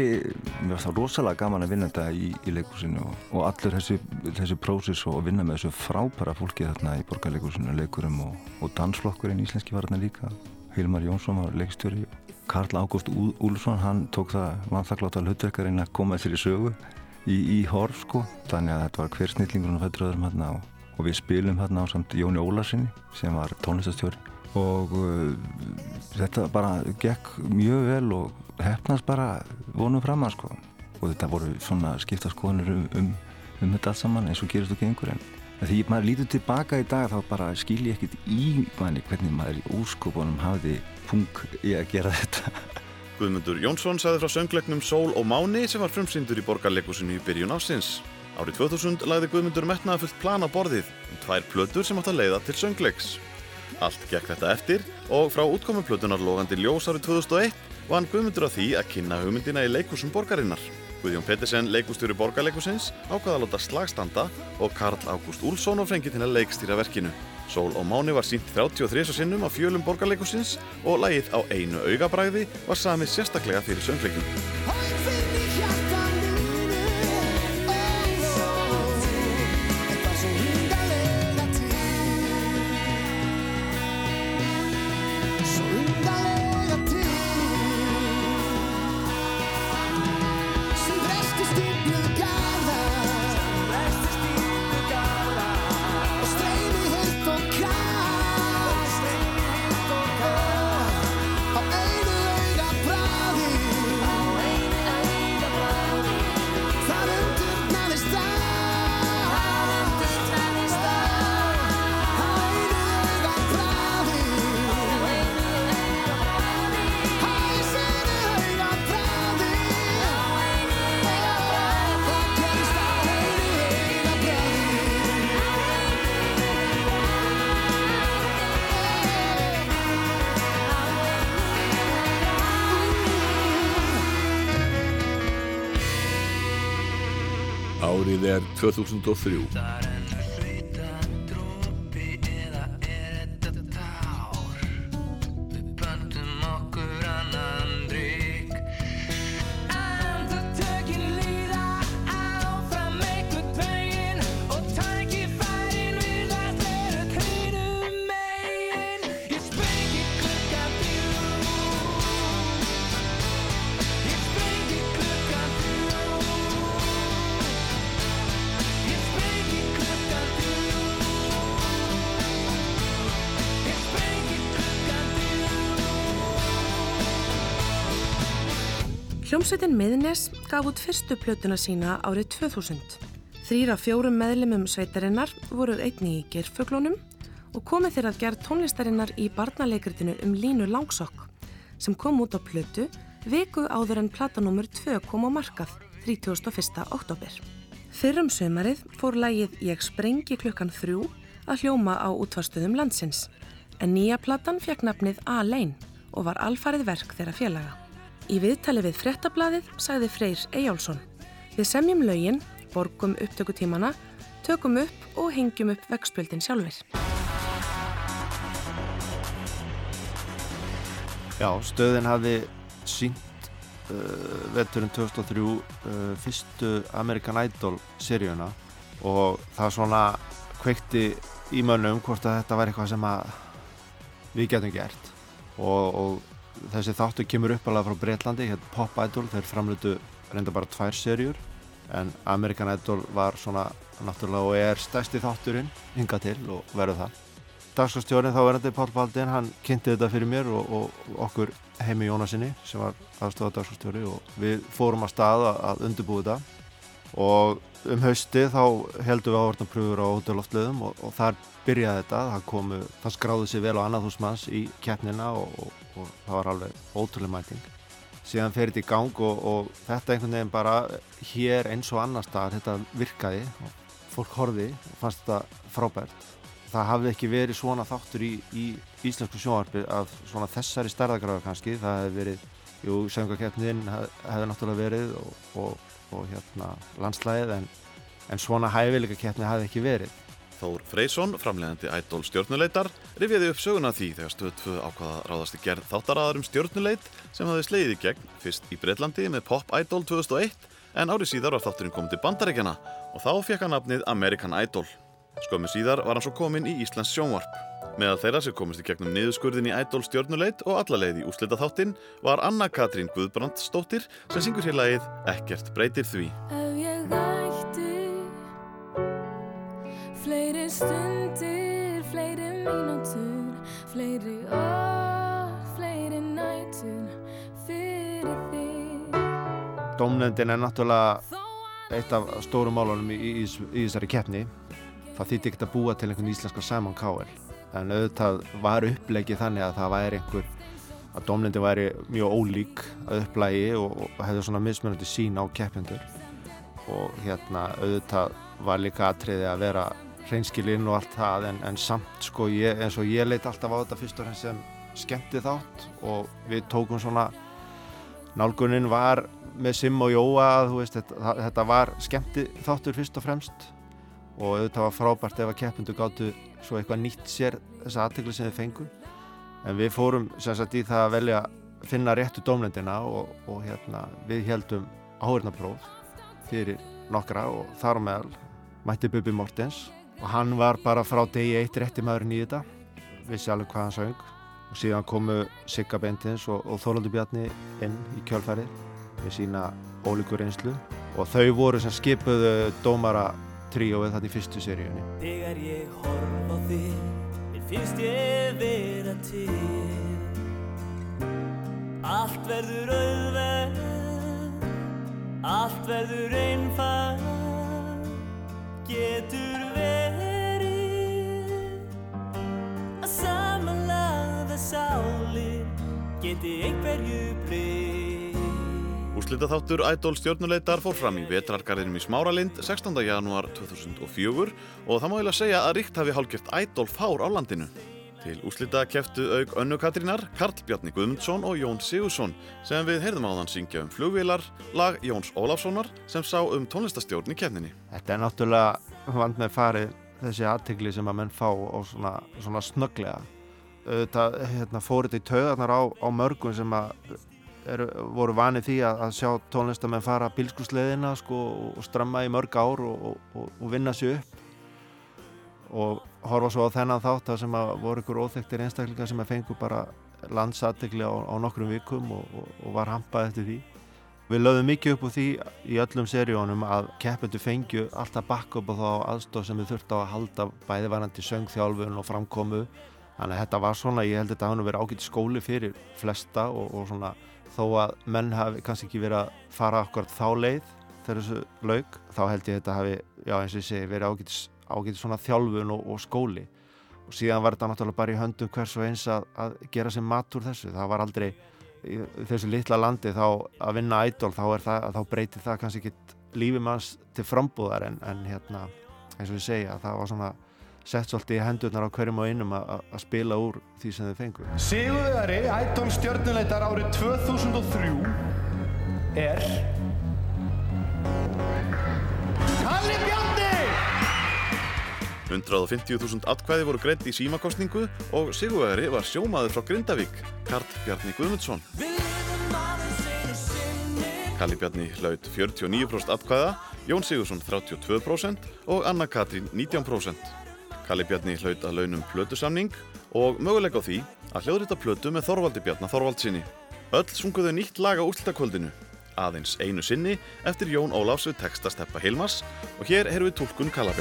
[SPEAKER 33] mér fannst það rosalega gaman að vinna þetta í, í leikúsinu og, og allur þessi, þessi prósis og að vinna með þessu frábæra fólki þarna í borgarleikúsinu, leikurum og, og dansflokkurinn íslenski var þarna líka. Hilmar Jónsson var leikstjóri. Karl Ágúst Úlfsson, hann tók það vannþakláta hlutverkarinn að koma þessir í sögu í, í horf sko. Þannig að þetta var hver snillingurinn og fættur öðrum hérna og, og við spilum hérna á samt Jóni Ólarsinni sem var tónlistastjóri og uh, þetta bara gekk mjög vel og hefnast bara vonum fram að sko og þetta voru svona skipta skoðanir um, um, um þetta allt saman eins og gerist og gengur en því maður lítur tilbaka í dag þá bara skil ég ekkert í manni hvernig maður í úrskopunum hafði punk í að gera þetta
[SPEAKER 2] Guðmundur Jónsson sagði frá söngleiknum Sól og Máni sem var frumsýndur í borgarleikusinu í byrjun ásins. Árið 2000 lagði Guðmundur metnaðafullt plan á borðið um tvær plötur sem átt að leiða til söngleiks. Allt gekk þetta eftir og frá útkomuplötunar logandi ljós árið 2001 vann Guðmundur á því að kynna hugmyndina í leikusum borgarinnar. Guðjón Pettersen, leikustjóri borgarleikusins, ákvaða að láta slagstanda og Karl Ágúst Úlsson og frengi til að leikstýra verkinu. Sól og Máni var sínt 33 sinnum á fjölum borgarleikusins og lagið á einu augabræði var samið sérstaklega fyrir söngleikin.
[SPEAKER 3] Er 2003.
[SPEAKER 1] Hljómsveitin Miðnes gaf út fyrstu plötuna sína árið 2000. Þrýra fjórum meðlemum sveitarinnar voru einni í gerfuglunum og komið þeir að gerð tónlistarinnar í barnaleikritinu um Línu Langsokk sem kom út á plötu viku áður en platanúmur 2 kom á markað 31. oktober. Fyrrum sömarið fór lægið Ég sprengi klukkan þrjú að hljóma á útvarstöðum landsins en nýja platan fekk nafnið A-Lein og var alfarið verk þeirra félaga. Í viðtali við frettablaðið sagði Freyr Eyjálsson Við semjum lögin, borgum upptökutímana, tökum upp og hengjum upp vegspjöldin sjálfur.
[SPEAKER 34] Já, stöðin hafi sínt uh, vetturinn 2003 uh, fyrstu American Idol seríuna og það svona kveikti í mönnum hvort að þetta var eitthvað sem við getum gert og, og þessi þáttu kemur upp alveg frá Breitlandi, hérna Pop Idol, þeir framlutu reynda bara tvær serjur en American Idol var svona náttúrulega og er stærsti þátturinn hinga til og verður það. Dagskastjórinn þá verðandi Pál Baldin, hann kynnti þetta fyrir mér og, og okkur heimi Jónasinni sem var aðstofa dagskastjóri og við fórum að staða að undirbúi þetta og um hausti þá heldum við ávartanpröfur á hótelloftleðum og, og þar byrjaði þetta, það komu, það skráði sér vel á annað húsmanns í keppnina og, og, og það var alveg ótrúlega mæting. Síðan fer þetta í gang og þetta einhvern veginn bara hér eins og annar staðar, þetta virkaði og fólk horfi og fannst þetta frábært. Það hafði ekki verið svona þáttur í, í íslensku sjónvarpi af svona þessari stærðagráðu kannski, það hefði verið, jú, söngakeppnin hefði náttúrulega verið og, og, og hérna landslæðið en, en svona hæfileika keppni hefði ekki verið.
[SPEAKER 2] Þór Freysson, framlegandi ædol stjórnuleitar, rifjaði upp söguna því þegar stöð 2 ákvaða ráðast í gerð þáttaraðar um stjórnuleit sem hafði sleiðið í gegn fyrst í Breitlandi með Pop Idol 2001 en árið síðar var þátturinn komið til bandarækjana og þá fekk hann nafnið American Idol. Skömmu síðar var hann svo kominn í Íslands sjónvarp. Meðal þeirra sem komist í gegnum niðurskurðin í Idol stjórnuleit og alla leið í úslita þáttinn var Anna Katrín Guðbrandsdóttir sem syngur hér lagið Ekkert breytir því.
[SPEAKER 17] Fleiri stundir, fleiri mínútur Fleiri orð, fleiri nætur Fyrir þig
[SPEAKER 34] Dómnefndin er náttúrulega eitt af stórum málunum í, í, í þessari keppni. Það þýtti ekkert að búa til einhvern íslenska Simon Cowell. En auðvitað var upplegið þannig að það væri einhver, að dómnefndin væri mjög ólík að upplægi og, og hefði svona mismunandi sín á keppindur. Og hérna auðvitað var líka atriði að vera hreinskilinn og allt það en, en samt sko ég, eins og ég leit alltaf á þetta fyrst og fremst sem skemmti þátt og við tókum svona nálgunin var með Sim og Jóa veist, þetta, þetta var skemmti þáttur fyrst og fremst og auðvitað var frábært ef að keppindu gáttu svo eitthvað nýtt sér þessa aðtegli sem þið fengu. En við fórum sem sagt í það að velja að finna réttu dómlendina og, og hérna, við heldum áhörnapróf fyrir nokkra og þar meðal mætti Bubi Mortens og hann var bara frá degi eitt rétti maðurinn í þetta. Vissi alveg hvað hann söng. Og síðan komu Sigga Bendins og, og Þólandur Bjarni inn í kjölfærið með sína ólíkur einslu og þau voru sem skipuðu dómara tríóið þarna í fyrstu seríunni.
[SPEAKER 6] Þegar ég horf á þig, mér finnst ég vera til. Allt verður auðveld, allt verður einfald Getur verið að samanlaða sálir geti einhverju breytt
[SPEAKER 2] Úslita þáttur Idol stjórnuleitar fór fram í vetrargarðinum í Smáralind 16. janúar 2004 og það má eiginlega segja að ríkt hafi hálgjört Idol fár á landinu. Til úslita keftu auk Önnu Katrínar, Karl Bjarni Guðmundsson og Jón Sigursson sem við heyrðum áðan syngja um flugvélar, lag Jóns Ólafssonar sem sá um tónlistastjórn í kefninni.
[SPEAKER 34] Þetta er náttúrulega vand með farið þessi aðtegli sem að menn fá og svona, svona snögglega. Þetta hérna, fór þetta í taugarnar á, á mörgum sem er, voru vanið því að, að sjá tónlistamenn fara bílskursleðina sko, og stramma í mörg ár og, og, og vinna sér upp og horfa svo á þennan þátt að sem að voru ykkur óþektir einstaklingar sem að fengu bara landsatikli á, á nokkrum vikum og, og, og var hampað eftir því. Við lögðum mikið upp úr því í öllum seríónum að keppendu fengju alltaf bakk upp á þá aðstof sem við þurftum að halda bæði varandi söngþjálfun og framkomu. Þannig að þetta var svona, ég held að þetta hafði verið ágætt skóli fyrir flesta og, og svona þó að menn hafi kannski ekki verið að fara okkur þá leið þegar þessu laug, þá held ég að þetta hafi, já eins og ég segi, verið ágætt ágæti svona þjálfun og, og skóli. Og síðan var þetta náttúrulega bara í höndum hvers og eins að, að gera sem mat úr þessu. Það var aldrei í þessu litla landi þá að vinna ædol þá, þá breytir það kannski ekki lífið manns til frambúðar en, en hérna eins og ég segja það var svona sett svolítið í hendurnar á hverjum og einum að, spila úr því sem þau fengur
[SPEAKER 35] Sigurvegari ædol stjórnuleitar árið 2003 er
[SPEAKER 2] 150.000 atkvæði voru greitt í símakostningu og sigurvegari var sjómaður frá Grindavík, Karl Bjarni Guðmundsson. Kalli Bjarni hlaut 49% atkvæða, Jón Sigursson 32% og Anna Katrín 19%. Kalli Bjarni hlaut að launum plötusamning og möguleik á því að hljóðrita plötu með Þorvaldi Bjarnar Þorvaldsinni. Öll sunguðu nýtt lag á úrslutakvöldinu, aðeins einu sinni eftir Jón Ólafs við texta Steppa Hilmas og hér erum við tólkun Kalla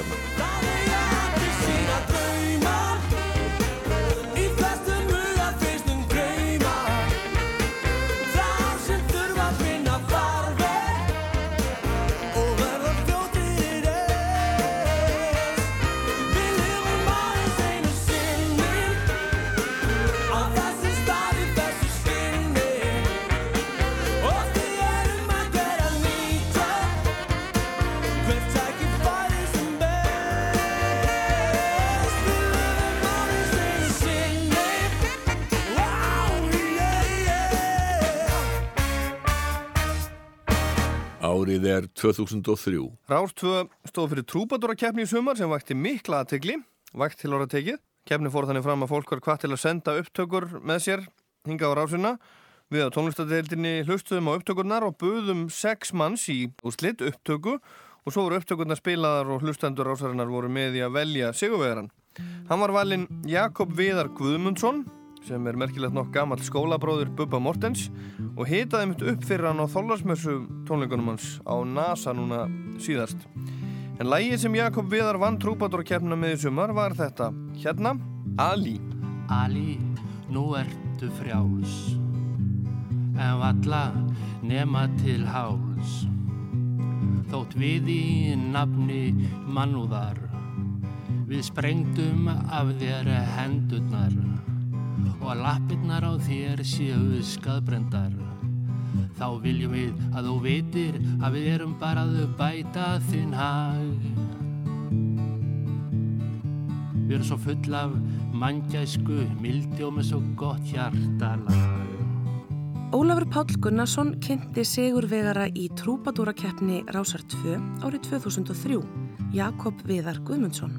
[SPEAKER 3] Árið er 2003.
[SPEAKER 21] Rás 2 stóð fyrir trúbadórakeppni í sumar sem vakti mikla aðtegli, vakt til orða tekið. Keppni fór þannig fram að fólk var hvað til að senda upptökur með sér hinga á rásuna. Við á tónlistadeildinni hlustuðum á upptökurnar og buðum sex manns í úslitt upptöku og svo voru upptökurnar spilaðar og hlustendur rásarinnar voru með í að velja sigurvegaran. Hann var valinn Jakob Viðar Guðmundsson sem er merkilegt nokk gammal skólabróður Bubba Mortens og hitaði mitt upp fyrir hann á þóllarsmessu tónleikunum hans á NASA núna síðast. En lægið sem Jakob Viðar vann trúbadórakeppna með í sumar var þetta. Hérna, Ali.
[SPEAKER 36] Ali, nú ertu frjáls en valla nema til háls þótt við í nafni mannúðar við sprengdum af þér hendurnar og að lappirnar á þér séu skadbrendar þá viljum við að þú veitir að við erum bara að bæta þinn hag. Við erum svo full af manngæsku mildi og með svo gott hjartalag.
[SPEAKER 1] Ólafur Páll Gunnarsson kynnti sigurvegara í trúpadúrakeppni Rásar 2 árið 2003, Jakob Viðar Guðmundsson.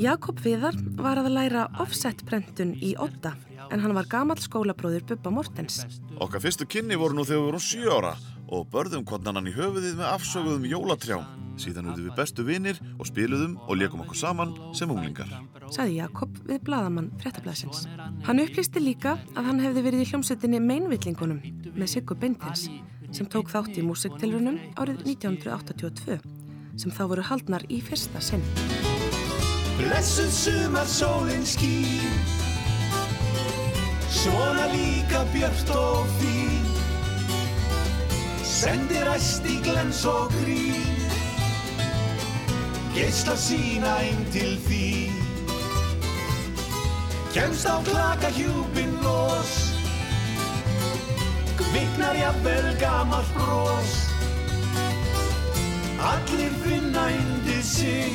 [SPEAKER 1] Jakob Viðar var að læra offset-prentun í Odda en hann var gamall skólabróður Bubba Mortens.
[SPEAKER 2] Okkar fyrstu kynni voru nú þegar við vorum 7 ára og börðum konnan hann í höfuðið með afsöguðum jólatrjám. Síðan urðum við bestu vinir og spiluðum og leikum okkur saman sem unglingar.
[SPEAKER 1] Saði Jakob við bladamann fréttablasins. Hann upplýsti líka að hann hefði verið í hljómsveitinni Meinvillingunum með Siggu Beintins sem tók þátt í músiktilrunum árið 1982 sem þá voru haldnar í fyrsta sinn.
[SPEAKER 6] Svona líka björnt og fín. Sendir æst í glens og grín. Geisla sína inn til því Kemst á klaka hjúpin los. Kviknar jafnvel gammal brós Allir finna indi sig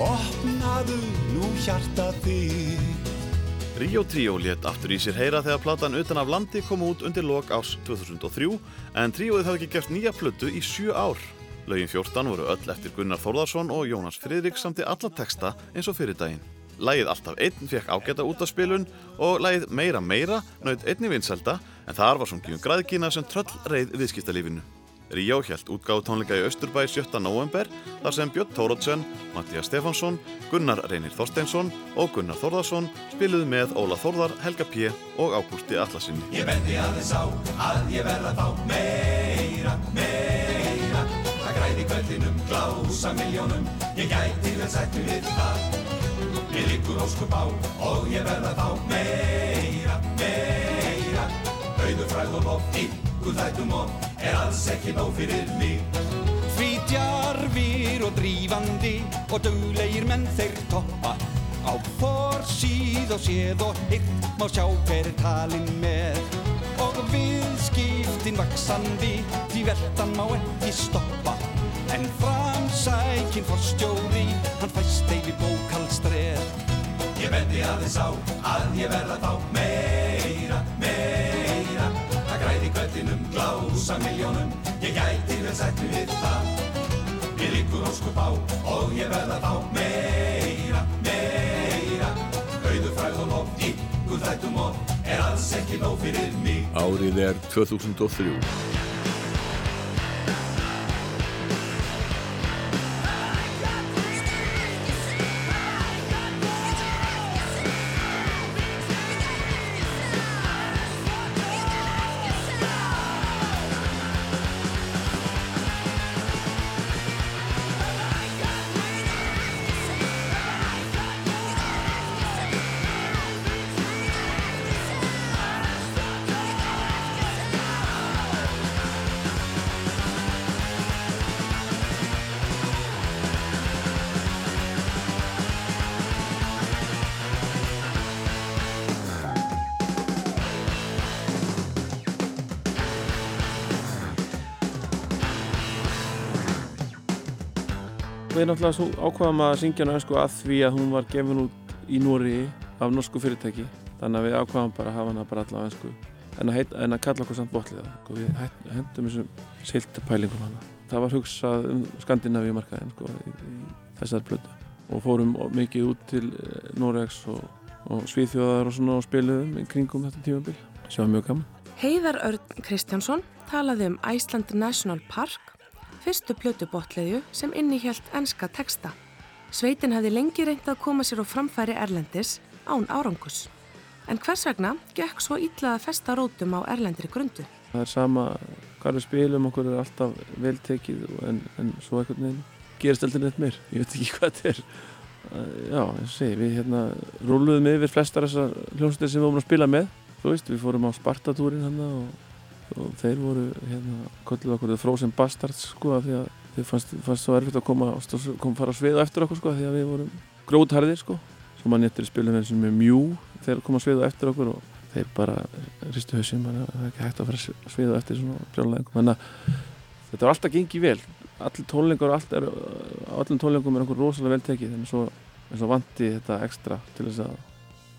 [SPEAKER 6] Opnaðu nú hjarta þitt
[SPEAKER 2] Ríó Tríó létt aftur í sér heyra þegar platan utan af landi kom út undir lok árs 2003 en tríóið hafði ekki gert nýja plötu í sjö ár. Laugin 14 voru öll eftir Gunnar Þórðarsson og Jónas Friðrik samti alla texta eins og fyrir daginn. Lægið Alltaf einn fekk ágæta út af spilun og lægið Meira Meira naut einni vinselda en þar var sungið um græðkina sem tröll reið viðskiptalífinu. Ríó hjælt útgáðu tónleika í Östurbæ 7. november þar sem Björn Tórótsen, Mattias Stefansson, Gunnar Reynir Þorsteinsson og Gunnar Þórðarsson spiluðu með Óla Þórðar, Helga P. og Ágústi Allasinni.
[SPEAKER 6] Ég bendi aðeins á að ég verða þá meira, meira Það græði kvöldinum, glása miljónum Ég gæti vel sætt mig við það Ég liggur óskup á og ég verða þá meira, meira Auður fræð og lof, ykkur þættum og er alls ekki nóg fyrir mig.
[SPEAKER 37] Því djarfir og drífandi og duglegir menn þeir toppa Á forsíð og séð og hitt má sjá hver er talinn með. Og viðskiptin vaksandi því veltan má ekki stoppa. En framsækin forstjóri, hann fæst eili bókaldstreð
[SPEAKER 6] Ég bendi aðeins á að ég verða þá meira, meira kvöldinum, glása miljónum Ég gæti vel sætt mig við það. Ég liggur óskup á og ég verða þá meira, meira. Auður fræð og lof, ykkur þættum og er alls ekki nóg fyrir mig.
[SPEAKER 31] Árið er 2003.
[SPEAKER 36] Við náttúrulega svo ákvaðum að syngja hana ösku að því að hún var gefin út í Nóri af norsku fyrirtæki. Þannig að við ákvaðum bara að hafa hana bara allavega ösku en að, heit, en að kalla okkur samt botlið sko, við hendum þessum siltupælingum hana. Það var hugsað um Skandinavíu markaðin sko, í, í þessar blödu og fórum mikið út til Noregs og, og Svíþjóðar og og spiluðum kringum þetta tímabil sem var mjög gaman.
[SPEAKER 1] Heiðar Örn Kristjánsson talaði um Iceland National Park, fyrstu plötubotleðju sem innihjælt enska texta. Sveitin hefði lengi reynt að koma sér á framfæri Erlendis án árangus. En hvers vegna gekk svo illa að festa rótum á erlendri grundu?
[SPEAKER 36] Það er sama hvað við spilum, okkur er alltaf vel tekið en, en svo einhvern veginn gerist aldrei neitt meir. Ég veit ekki hvað þetta er. Já, og segi, við hérna rúluðum yfir flestar þessar hljómsveitir sem við vorum að spila með. Þú veist, við fórum á Spartatúrin hérna og, og þeir voru hérna, kolluð okkur Frozen Bastards sko því að þið fannst, fannst svo erfitt að koma, koma fara að sviða eftir okkur sko því að við vorum grótharðir sko. Svo mann eftir spilum við sem er mjú þeir koma að sviða eftir okkur og þeir bara ristu hausinn, það er ekki hægt að fara að sviða eftir svona brjálæðingum þannig að þetta er alltaf gengið vel allir tónlingar, allt er, öllum tónlingum er einhver rosalega vel tekið en svo, svo vanti þetta ekstra til þess að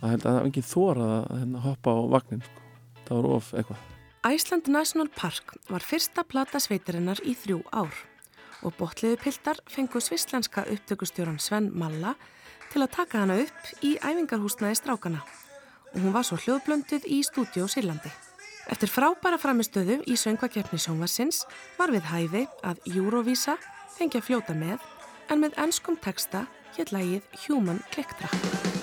[SPEAKER 36] að held að það er engin þórað að hérna, hoppa á vagnin sko. það var of eitthvað
[SPEAKER 1] Iceland National Park var fyrsta plata sveitarinnar í þrjú ár og botliðu piltar fengu svislenska upptökustjóran Sven Malla til að taka hana upp í æfingarhúsnaði strákana og hún var svo hljóðblönduð í stúdíó Sýrlandi. Eftir frábæra framistöðu í söngvakeppni sjónvarsins var við hæfi að Eurovisa fengi að fljóta með en með ennskum texta hér lægið Human Click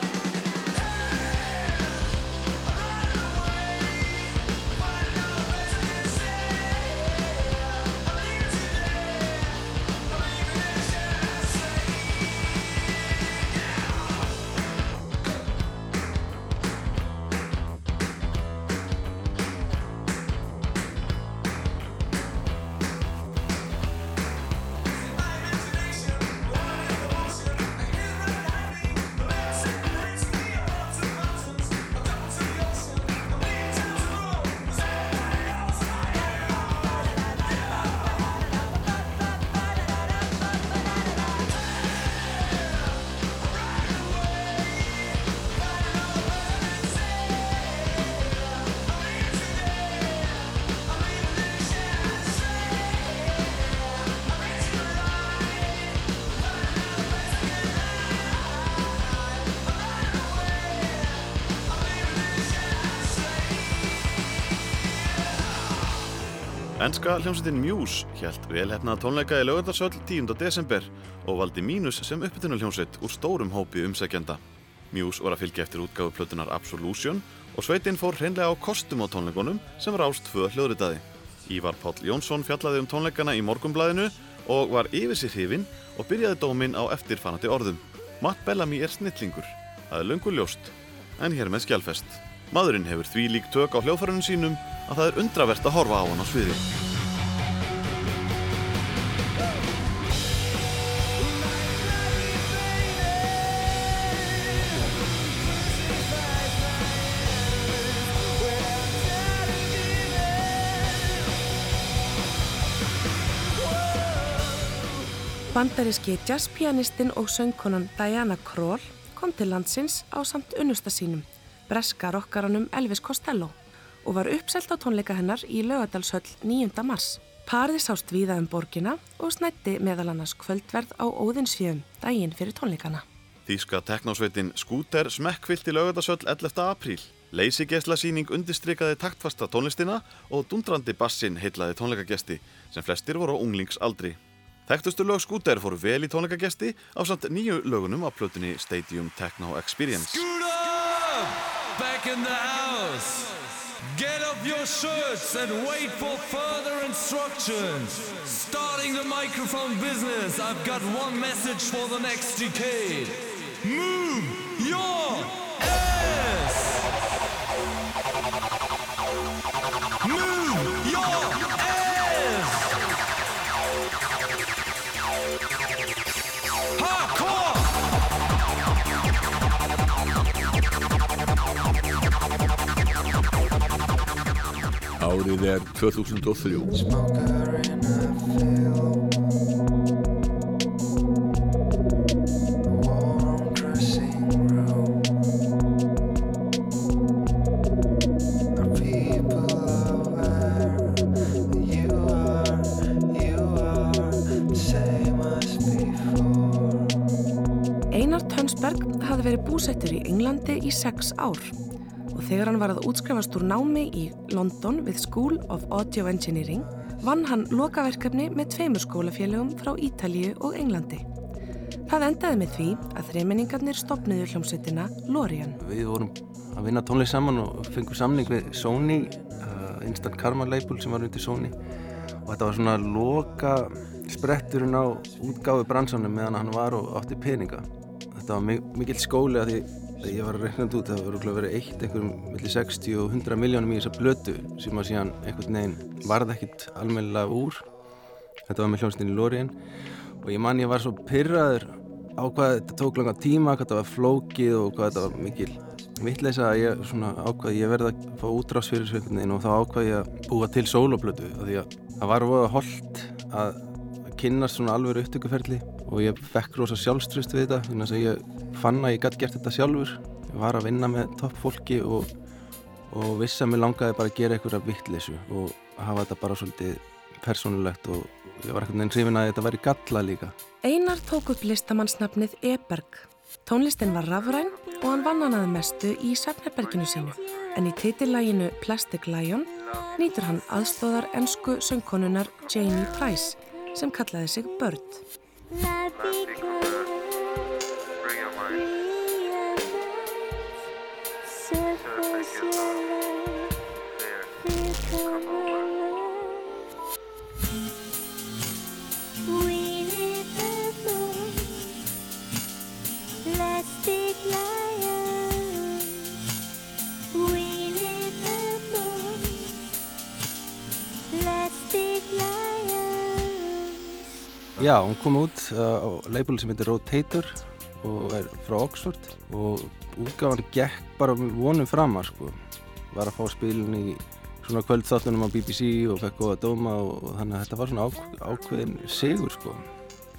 [SPEAKER 2] Enska hljómsveitin Muse hjælt velhefnað tónleika í lögöldarsöll 10. desember og valdi Mínus sem uppbytunarhljómsveit úr stórum hópi umsækjenda. Muse var að fylgja eftir útgáfu plötunar Absolution og sveitin fór hreinlega á kostum á tónleikunum sem rást tvö hljóðritaði. Ívar Páll Jónsson fjallaði um tónleikana í morgumblæðinu og var yfir sér hrifinn og byrjaði dóminn á eftirfanandi orðum. Matt Bellamy er snillingur. Það er löngu ljóst, en hér með skjálfest. Maðurinn hefur því lík tök á hljóðfærunum sínum að það er undravert að horfa á hann á sviði.
[SPEAKER 1] Bandaríski jazzpianistinn og söngkonan Diana Kroll kom til landsins á samt unnusta sínum, breska rockaranum Elvis Costello og var uppselt á tónleika hennar í laugadalshöll 9. mars. Parið sást víða um borgina og snætti meðal annars kvöldverð á Óðinsfjöum daginn fyrir tónleikana.
[SPEAKER 2] Þíska teknásveitin Skúter smekkvilt í lögadarsöll 11. apríl. Leysigesla síning undistrikaði taktfasta tónlistina og dundrandi bassin heitlaði tónleikagesti sem flestir voru á unglingsaldri. Þekktustu lög Skúter fóru vel í tónleikagesti á samt nýju lögunum af plötunni Stadium Techno Experience.
[SPEAKER 31] Back in the house. Get up your shirts and wait for further instructions. Starting the microphone business, I've got one message for the next decade. Move your!
[SPEAKER 3] Árið er 2003.
[SPEAKER 1] Einar Tönsberg hafði verið búsettur í Englandi í sex ár þegar hann var að útskrifast úr námi í London við School of Audio Engineering vann hann lokaverkefni með tveimur skólafélögum frá Ítalíu og Englandi. Það endaði með því að þreiminningarnir stopnuðu hljómsveitina Lorien.
[SPEAKER 38] Við vorum að vinna tónlist saman og fengum samning við Sony, uh, Instant Karma label sem var undir Sony og þetta var svona loka spretturinn á útgáfi bransanum meðan hann var og átti peninga. Þetta var mi- mikill skóli að því ég var að reikna þetta út, það var örugglega verið eitt einhverjum millir 60 og 100 miljónum í þessa blötu sem að síðan einhvern veginn varð ekkit almennilega úr. Þetta var með hljómsnýri Lorien og ég man ég var svo pyrraður á hvað þetta tók langa tíma, hvað þetta var flókið og hvað þetta var mikil vittleisa að ég svona ákvað ég verði að fá útrás fyrir þessu einhvern veginn og þá ákvað ég að búa til sóloplötu því að það var voða holdt að kynnast svona alveg upptökuferli og ég fekk rosa sjálfströst við þetta þannig að ég fann að ég gæti gert þetta sjálfur ég var að vinna með topp fólki og, og vissi að mér langaði bara að gera einhverja vittleysu og hafa þetta bara svolítið persónulegt og ég var einhvern veginn hrifin að þetta væri galla líka
[SPEAKER 1] Einar tók upp listamannsnafnið Eberg. Tónlistin var rafræn og hann vann hann að mestu í Svefneberginu sínu. En í titillæginu Plastic Lion nýtur hann aðstóðar ensku söngkonunar Janie Price sem kallaði sig Bird.
[SPEAKER 17] Plastic
[SPEAKER 38] Já, hún kom út uh, á label sem heitir Rotator og er frá Oxford og útgáfan gekk bara vonum framar sko. Var að fá spilin í svona kvöldþáttunum á BBC og fekk góða dóma og, þannig að þetta var svona ák ákveðin sigur sko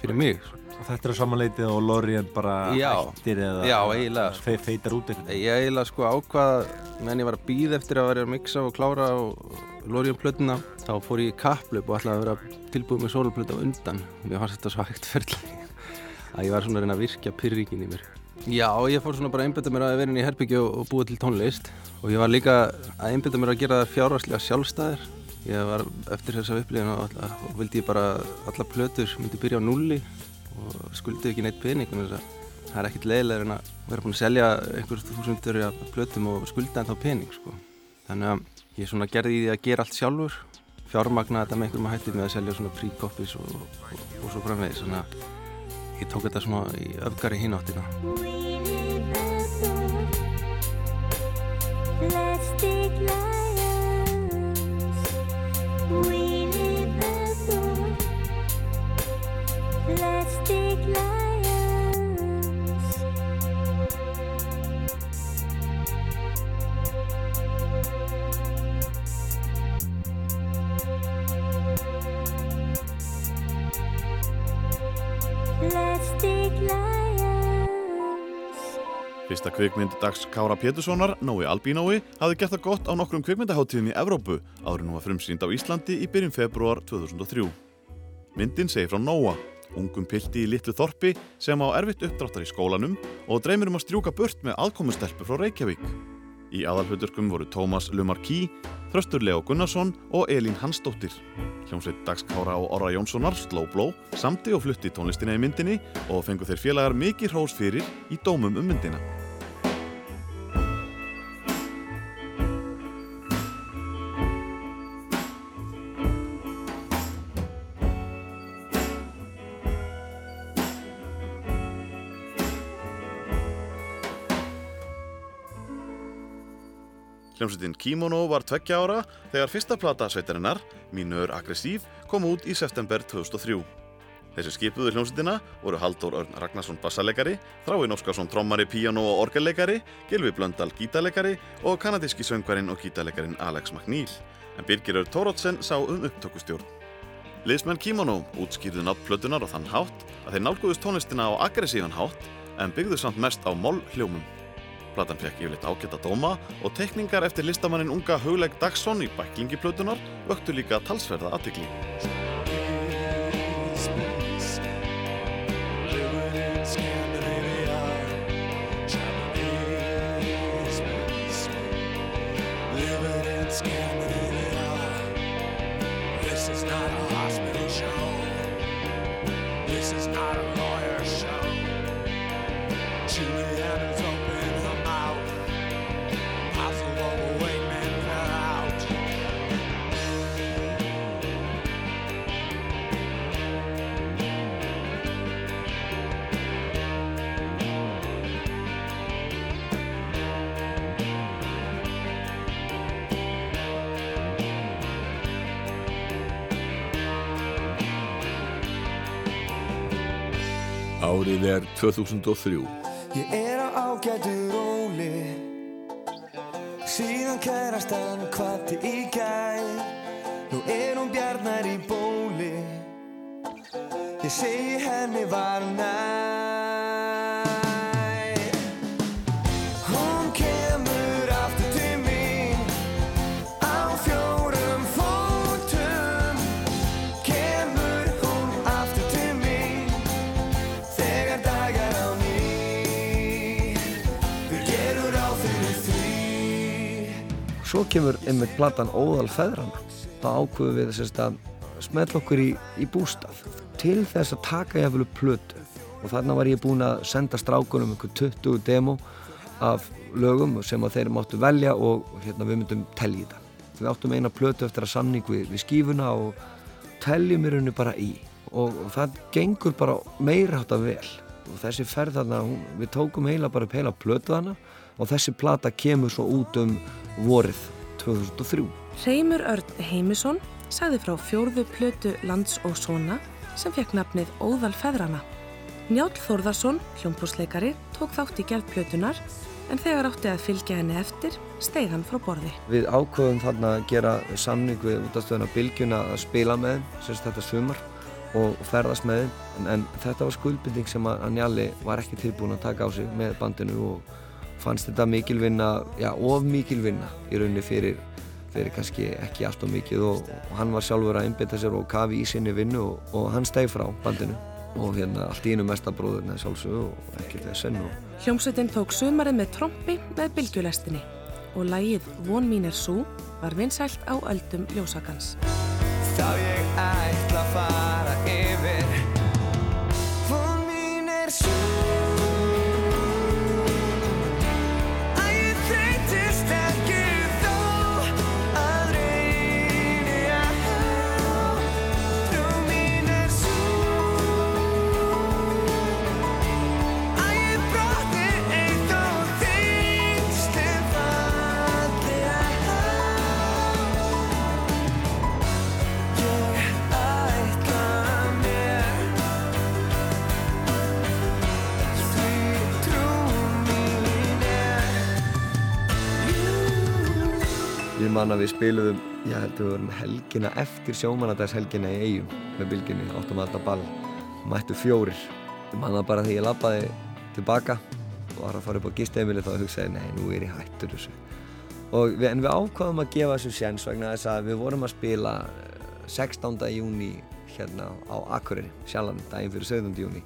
[SPEAKER 38] fyrir mig.
[SPEAKER 34] Og þetta er samanleitið og Lorien bara
[SPEAKER 38] Já,
[SPEAKER 34] hættir eða
[SPEAKER 38] já, eiginlega sko.
[SPEAKER 34] fe feitar út eitthvað.
[SPEAKER 38] Ég eiginlega sko ákvað meðan ég var að býða eftir að vera að mixa og klára og Lorien plötuna þá fór ég í kapplöp og ætlaði að vera tilbúið með soloplötu á undan. Mér fannst þetta svo hægt ferli. Að ég var svona að reyna að virkja pyrringin í mér. Já, ég fór svona bara að einbeta mér að vera inn í herbyggju og, búa til tónlist. Og ég var líka að einbeta mér að gera það fjárhagslega sjálfstæðir ég var eftir þessa upplifin og, og vildi ég bara alla plötur myndi byrja á nulli og skuldi ekki neitt pening það er ekkert leiðilega en að vera búin að selja einhver þúsundur plötum og skulda en þá pening sko. þannig að ég svona gerði í því að gera allt sjálfur fjármagna þetta með einhverjum að hætti með að selja svona pre-copies og, og, og svo framvegis þannig að ég tók þetta svona í öfgari hináttina.
[SPEAKER 17] Plastic lions, Winnie
[SPEAKER 2] Fyrsta kvikmynd dags Kára Péturssonar, Nói Albínói, hafði gert það gott á nokkrum kvikmyndaháttíðum í Evrópu áður nú að frumsýnd á Íslandi í byrjun februar 2003. Myndin segir frá Nóa, ungum pilti í litlu þorpi sem á erfitt uppdráttar í skólanum og dreymir um að strjúka burt með aðkomustelpu frá Reykjavík. Í aðalhauturkum voru Tómas Lumarkí, Þröstur Leo Gunnarsson og Elín Hansdóttir. Hljómsveit Dags Kára og Orra Jónssonar, Slow Blow, samti og flutti tónlistina í myndinni og fengu þeir félagar mikið hrós fyrir í dómum um myndina. Hljómsveitin Kimono var tveggja ára þegar fyrsta plata sveitarinnar, Mínur Aggressív, kom út í september 2003. Þessi skipuðu hljómsveitina voru Halldór Örn Ragnarsson bassalegari, Þráin Óskarsson trommari, píano og orgellegari, Gilvi Blöndal gítarlegari og kanadíski söngvarinn og gítarlegarin Alex McNeil, en Birgir Ör Tórótsen sá um upptökustjórn. Liðsmenn Kimono útskýrðu nátt plötunar á þann hátt að þeir nálguðust tónlistina á aggressívan hátt en byggðu samt mest á moll hljómum. Platan fekk yfirleitt ágæta dóma og tekningar eftir listamannin unga Hugleik Dagsson í bæklingi plötunar vöktu líka talsverða aðtikli.
[SPEAKER 3] Er 2003.
[SPEAKER 17] Ég er á ágætu róli. Síðan kærastan kvatti í gær. Nú er hún bjarnar í bóli. Ég segi henni var næ
[SPEAKER 33] Svo kemur einmitt platan Óðal feðrana. Þá ákveðum við sérst, að smetla okkur í, í bústað til þess að taka jafnvel upp plötu. Og þarna var ég búinn að senda strákunum einhver 20 demo af lögum sem að þeir máttu velja og hérna, við myndum telja þetta. Við áttum eina plötu eftir að samning við, við skífuna og teljum í rauninu bara í. Og, og það gengur bara meira hátt að vel. Og þessi ferð þarna, hún, við tókum heila bara upp heila plötu þarna og þessi plata kemur svo út um vorið 2003.
[SPEAKER 1] Reymur Örn Heimisson sagði frá fjórðu plötu Lands og Sona sem fekk nafnið Óðal feðrana. Njáll Þórðarsson, hljómbúsleikari, tók þátt í gerð plötunar en þegar átti að fylgja henni eftir steig hann frá borði.
[SPEAKER 33] Við ákvöðum þarna að gera samning við útastöðuna Bilgjuna að spila með þeim, sérst þetta sumar og ferðast með þeim en, en þetta var skuldbinding sem að Njalli var ekki tilbúin að taka á sig með bandinu og fannst þetta mikil vinna, já of mikil vinna í rauninni fyrir, fyrir kannski ekki allt of mikið og, og hann var sjálfur að einbytta sér og kafi í sinni vinnu og, og hann steg frá bandinu og hérna allt í einu mestabróðurinn er sjálfsög og ekkert þess enn og
[SPEAKER 1] Hljómsveitin tók sumarið með trompi með bylgjulestinni og lagið Von mín er sú var vinsælt á öldum ljósakans.
[SPEAKER 3] Þá ég ætla að fara yfir
[SPEAKER 33] man að við spiluðum, ég held að við vorum helgina eftir sjómanadagshelgina í eigum með bylginni, áttum alltaf ball, mættu fjórir. Ég man það bara þegar ég labbaði tilbaka og var að fara upp á gisteimili þá hugsaði nei, nú er ég hættur þessu. Við, en við ákvaðum að gefa þessu sjens vegna þess að við vorum að spila eh, 16. júni hérna á Akureyri, sjallan, daginn fyrir 17. júni.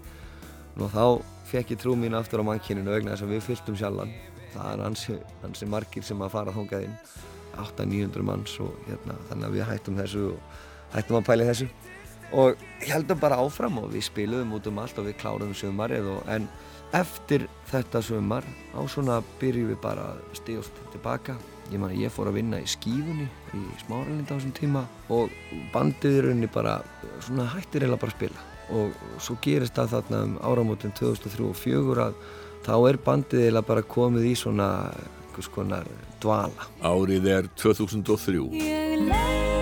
[SPEAKER 33] Og þá fekk ég trú mín aftur á mannkyninu vegna þess að við fylltum sjallan. Það er ansi, ansi margir sem að fara þóngað inn. 800-900 manns og hérna, þannig að við hættum þessu og hættum að pæla í þessu. Og heldum bara áfram og við spiluðum út um allt og við kláruðum sömarið og en eftir þetta sömar á svona byrjum við bara að stíðast tilbaka. Ég man að ég fór að vinna í skífunni í smáralind á þessum tíma og bandið í rauninni bara svona hættir eiginlega bara að spila. Og svo gerist það þarna um áramótin 2003 og 2004 að þá er bandið eiginlega bara komið í svona einhvers konar dvala
[SPEAKER 39] Árið er 2003.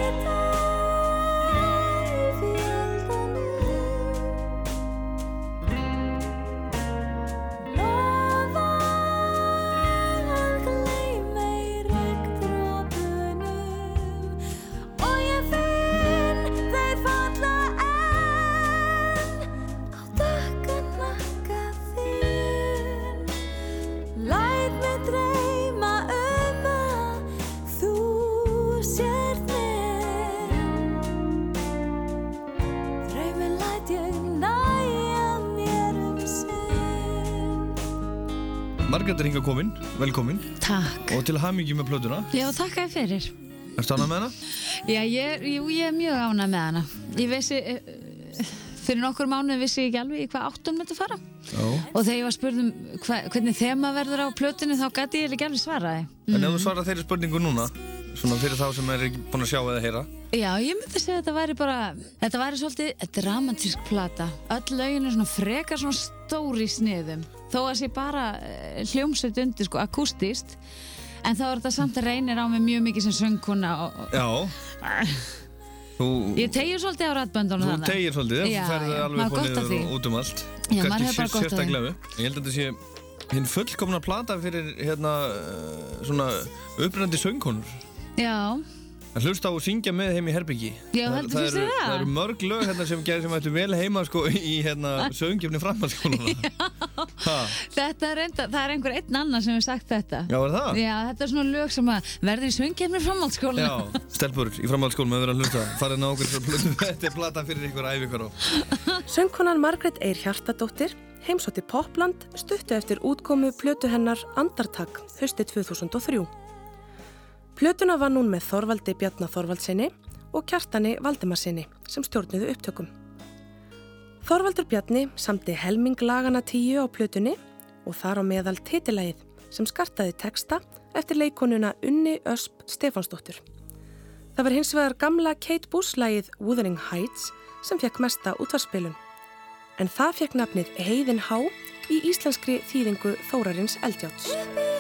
[SPEAKER 3] og
[SPEAKER 11] til hamingi með plötuna
[SPEAKER 40] Já, þakka þér fyrir.
[SPEAKER 11] Erstu annað með hana?
[SPEAKER 40] Já, ég, jú, ég er mjög ánað með hana. Ég vissi, uh, fyrir nokkur mánuð vissi ég ekki alveg hvað áttum þetta fara.
[SPEAKER 11] Já
[SPEAKER 40] Og þegar ég var spurð um hva, hvernig þema verður á plötunni þá gæti ég ekki alveg svaraði.
[SPEAKER 11] En ef þú svarar þeirri spurningu núna svona fyrir þá sem er ekki búin að sjá eða heyra
[SPEAKER 40] Já, ég myndi segja að þetta væri bara, þetta væri svolítið dramatísk plata. Öll lögin er svona frekar svona stóri sniðum. Þó að sé bara uh, hljómsveit undir, sko, akústist. En þá er þetta samt að reynir á mig mjög mikið sem söngkona og,
[SPEAKER 11] Já. Þú,
[SPEAKER 40] Ég tegir svolítið á ratböndunum
[SPEAKER 11] þú tegir svolítið,
[SPEAKER 40] Já,
[SPEAKER 11] ferði alveg
[SPEAKER 40] maður
[SPEAKER 11] og út um allt.
[SPEAKER 40] Já, maður
[SPEAKER 11] Kannski
[SPEAKER 40] hefur bara gott af því.
[SPEAKER 11] Ég held að þetta sé hinn fullkomna plata fyrir hérna uh, svona upprænandi söngkonur.
[SPEAKER 40] Já,
[SPEAKER 11] að hlusta á og syngja með heim í herbyggi
[SPEAKER 40] Já, heldur-
[SPEAKER 11] eru,
[SPEAKER 40] þér það?
[SPEAKER 11] það eru mörg lög hérna sem gerir sem ættu vel heima sko í hérna söngjefni framhaldsskóluna ha,
[SPEAKER 40] þetta er reynda, það er einhver einn annar sem hefur sagt þetta.
[SPEAKER 11] Já, er það?
[SPEAKER 40] Já, þetta er svona lög sem að verður í svöngkefni framhaldsskóla.
[SPEAKER 11] Já, stelpur í framhaldsskólum að vera að hlusta farið ná okkur fyrir plötu þetta er plata fyrir ykkur æfi ykkur á
[SPEAKER 1] Söngkonan Margrét Eir Hjartadóttir heimsótti Popland stuttu eftir útkomu plötu hennar Andartak hösti 2003. Plötuna var hún með Þorvaldi Bjarnar Þorvaldsinni og Kjartani Valdimarsinni sem stjórnuðu upptökum. Þorvaldur Bjarni samti helming lagana tíu á plötunni og þar á meðal titilægið sem skartaði texta eftir leikonuna Unni Ösp Stefansdóttur. Það var hins vegar gamla Kate Bush lægið Wuthering Heights sem fekk mesta útvarspilun. En það fekk nafnið Heiðin Há í íslenskri þýðingu Þórarins Eldjáts.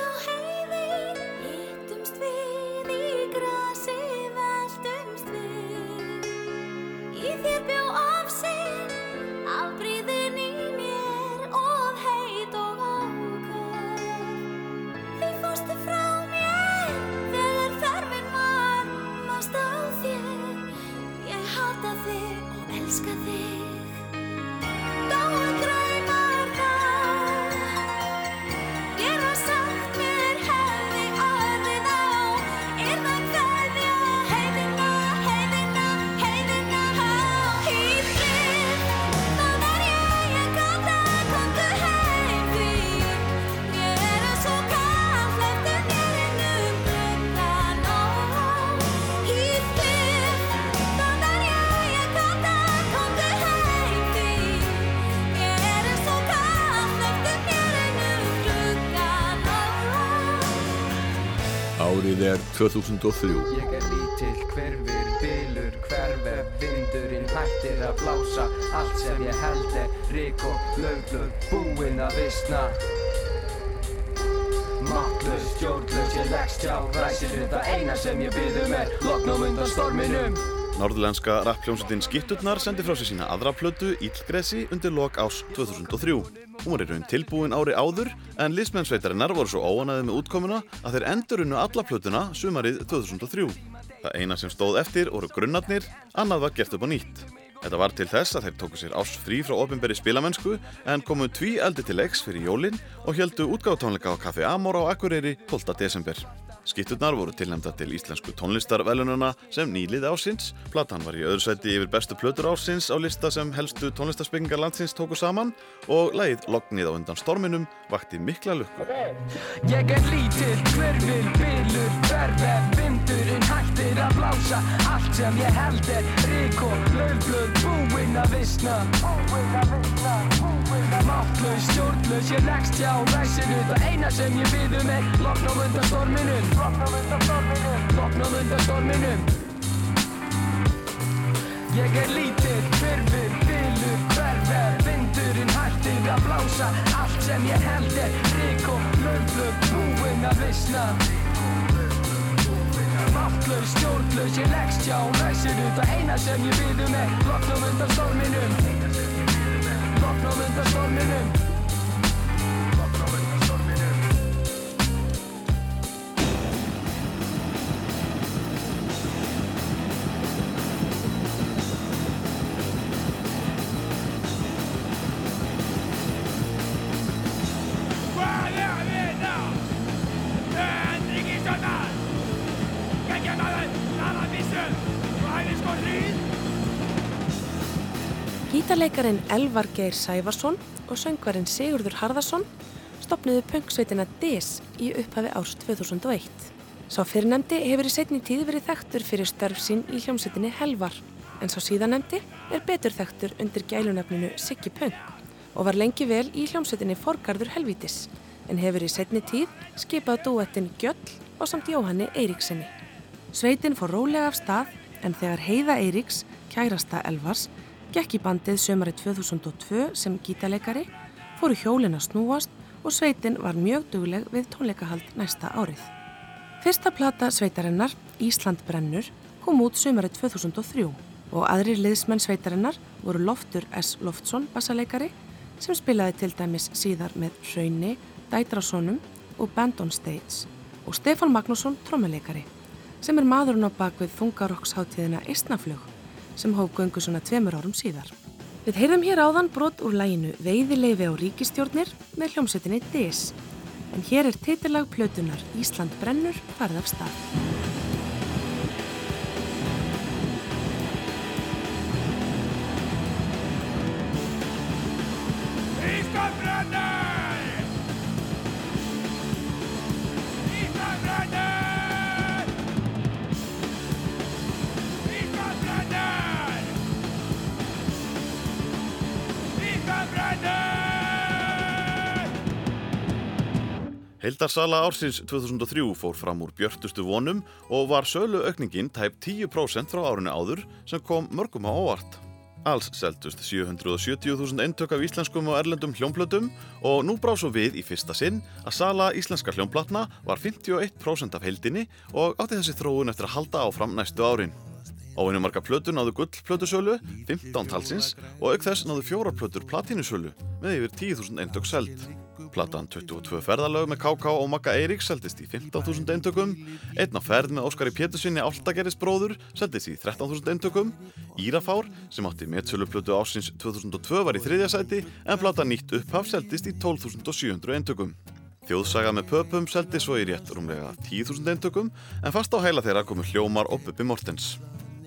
[SPEAKER 3] 2003.
[SPEAKER 41] Ég er lítill, hverfur, bylur, hverfur, vindurinn hættir að blása. Allt sem ég held er rík og löglög, búinn að visna. Máttlaus, stjórnlaus, ég leggst hjá ræsir þetta eina sem ég byður mér Loknum undan storminum
[SPEAKER 2] Norðlenska rappljómsveitin Skitturnar sendi frá sér sína aðra plötu Íllgresi undir lok ás 2003. Hún var í raun tilbúin ári áður en liðsmennsveitarinnar voru svo óanaðið með útkomuna að þeir endurunnu alla plötuna sumarið 2003. Það eina sem stóð eftir voru grunnarnir, annað var gert upp á nýtt. Þetta var til þess að þeir tóku sér ás frí frá ofinberi spilamennsku en komu tví eldi til leiks fyrir jólin og heldu útgáðtónleika á Café Amor á Akureyri 12. desember. Skitturnar voru tilnæmda til íslensku tónlistarvelununa sem nýlið ásins. Platan var í öðru sæti yfir bestu plötur ásins á lista sem helstu tónlistarspinningar landsins tóku saman og lagið Lognið á undan storminum vakti mikla lukku.
[SPEAKER 41] Ég er lítill, hverfil, bylur, hverfur, vindurinn hættir að blása Allt sem ég held er rík og löfblöð, búinn að visna Máttlaus, stjórnlaus, ég leggst hjá ræsinu Það eina sem ég byður mér, loknum undan storminum Loknum undan storminum Ég er lítill, hverfur, bylur, hverfur, vindurinn hættir að blása. Allt sem ég held er rík og löfblöð, búinn að visna. Máttlaus, stjórnlaus, ég leggst hjá ræsinu Það eina sem ég byður mér, loknum undan storminum Loknum undan storminum
[SPEAKER 1] Gítarleikarin Elvar Geir Sævarsson og söngvarinn Sigurður Harðarsson stopnuðu punksveitina DIS í upphafi árs 2001. Sá fyrrnemdi hefur í setni tíð verið þekktur fyrir störf sín í hljómsveitinni Helvar, en sá síðanemdi er betur þekktur undir gælunafninu Siggi Punk og var lengi vel í hljómsveitinni Forgarður Helvítis, en hefur í setni tíð skipað dúettin Gjöll og samt Jóhanni Eiríksenni. Sveitin fór rólega af stað, en þegar Heiða Eiríks, kærasta Elvars, gekk í bandið sömari 2002 sem gítarleikari, fóru hjólin að snúast og sveitin var mjög dugleg við tónleikahald næsta árið. Fyrsta plata sveitarinnar, Ísland brennur, kom út sömari 2003 og aðrir liðsmenn sveitarinnar voru Loftur S. Loftsson bassaleikari sem spilaði til dæmis síðar með Hrauni, Dætrasónum og Band on Stage og Stefán Magnússon trommuleikari sem er maðurinn á bakvið þungarokksháttíðina Eistnaflug sem hóf göngu svona tveimur árum síðar. Við heyrðum hér áðan brot úr læginu Veiðileifi á ríkistjórnir með hljómsettinni DIS en hér er titillag plötunar Ísland brennur farið af stað.
[SPEAKER 2] Heildarsala ársins 2003 fór fram úr björtustu vonum og var sölu aukningin tæp 10% frá árinu áður sem kom mörgum á óvart. Alls seldust 770.000 eintök af íslenskum og erlendum hljómplötum og nú brá svo við í fyrsta sinn að sala íslenska hljómplatna var 51% af heildinni og átti þessi þróun eftir að halda áfram næstu árin. Óinu marga plötur náðu gull plötusölu, 15 talsins og auk þess náðu fjórar plötur platinusölu með yfir 10.000 eintök seld. Platan 22 ferðalög með KK og Magga Eiríks seldist í 15.000 eintökum, einn á ferð með Óskari Pétursinni Áltageris bróður seldist í 13.000 eintökum, Írafár sem átti metsöluplötu ásins 2002 var í þriðja sæti en platan nýtt upphaf seldist í 12.700 eintökum. Þjóðsaga með pöpum seldi svo í rétt rúmlega 10.000 eintökum en fast á heila þeirra komu hljómar og Bubbi Mortens.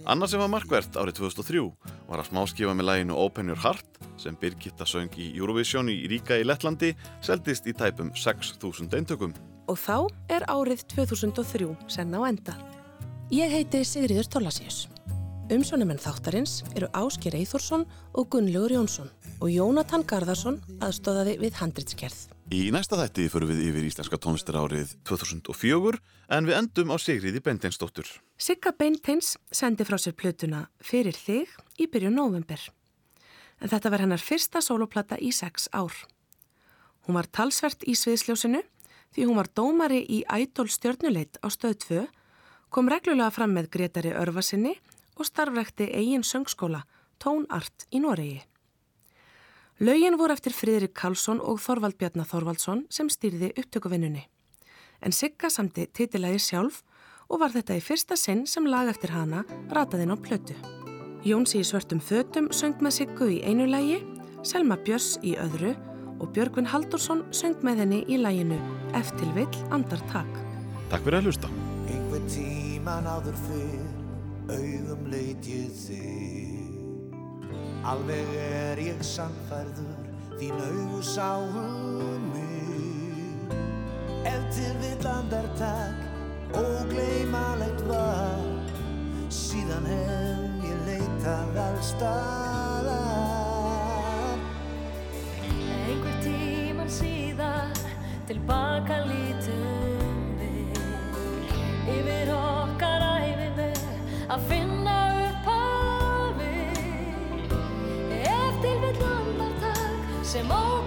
[SPEAKER 2] Annars sem var markvert árið 2003 var að smáskifa með læginu Open Your Heart sem Birgitta söng í Eurovision í Ríka í Lettlandi seldist í tæpum 6.000 eintökum.
[SPEAKER 1] Og þá er árið 2003 senn á enda. Ég heiti Sigriður Tólasíus. Umsjónumenn þáttarins eru Ásker Eithórsson og Gunnlaugur Jónsson og Jónatan Garðarsson aðstóðaði við handritskerð.
[SPEAKER 2] Í næsta þætti förum við yfir Íslenska tónlistarárið 2004 en við endum á Sigriði Bendeinsdóttur.
[SPEAKER 1] Sigga Beinteins sendi frá sér plötuna Fyrir þig í byrjun november. En þetta var hennar fyrsta soloplata í sex ár. Hún var talsvert í sviðsljósinu því hún var dómari í Ædol stjörnuleit á stöð 2, kom reglulega fram með Gretari Örvasinni og starfrekti eigin söngskóla Tónart í Noregi. Laugin voru eftir Friðrik Karlsson og Þorvald Bjarnar Þorvaldsson sem stýrði upptökuvinnunni. En Sigga samti titilægi sjálf og var þetta í fyrsta sinn sem lag eftir hana rataðinn á plötu. Jónsi í svörtum fötum söng með Siggu í einu lægi, Selma Björns í öðru og Björgvin Haldursson söng með henni í læginu Eftir vill andar takk.
[SPEAKER 2] Takk fyrir að hlusta.
[SPEAKER 6] Einhver tíman áður fyrr augum leit ég þig Alveg er ég samfærður þín augu sáum mig Ef til vill andartak ógleymalegt var. Síðan hef ég leitað allstaðar
[SPEAKER 26] einhver tíman síðan tilbaka lítum við yfir okkar æfimi að finna upp að við ef til við landar takk sem ógleymalegt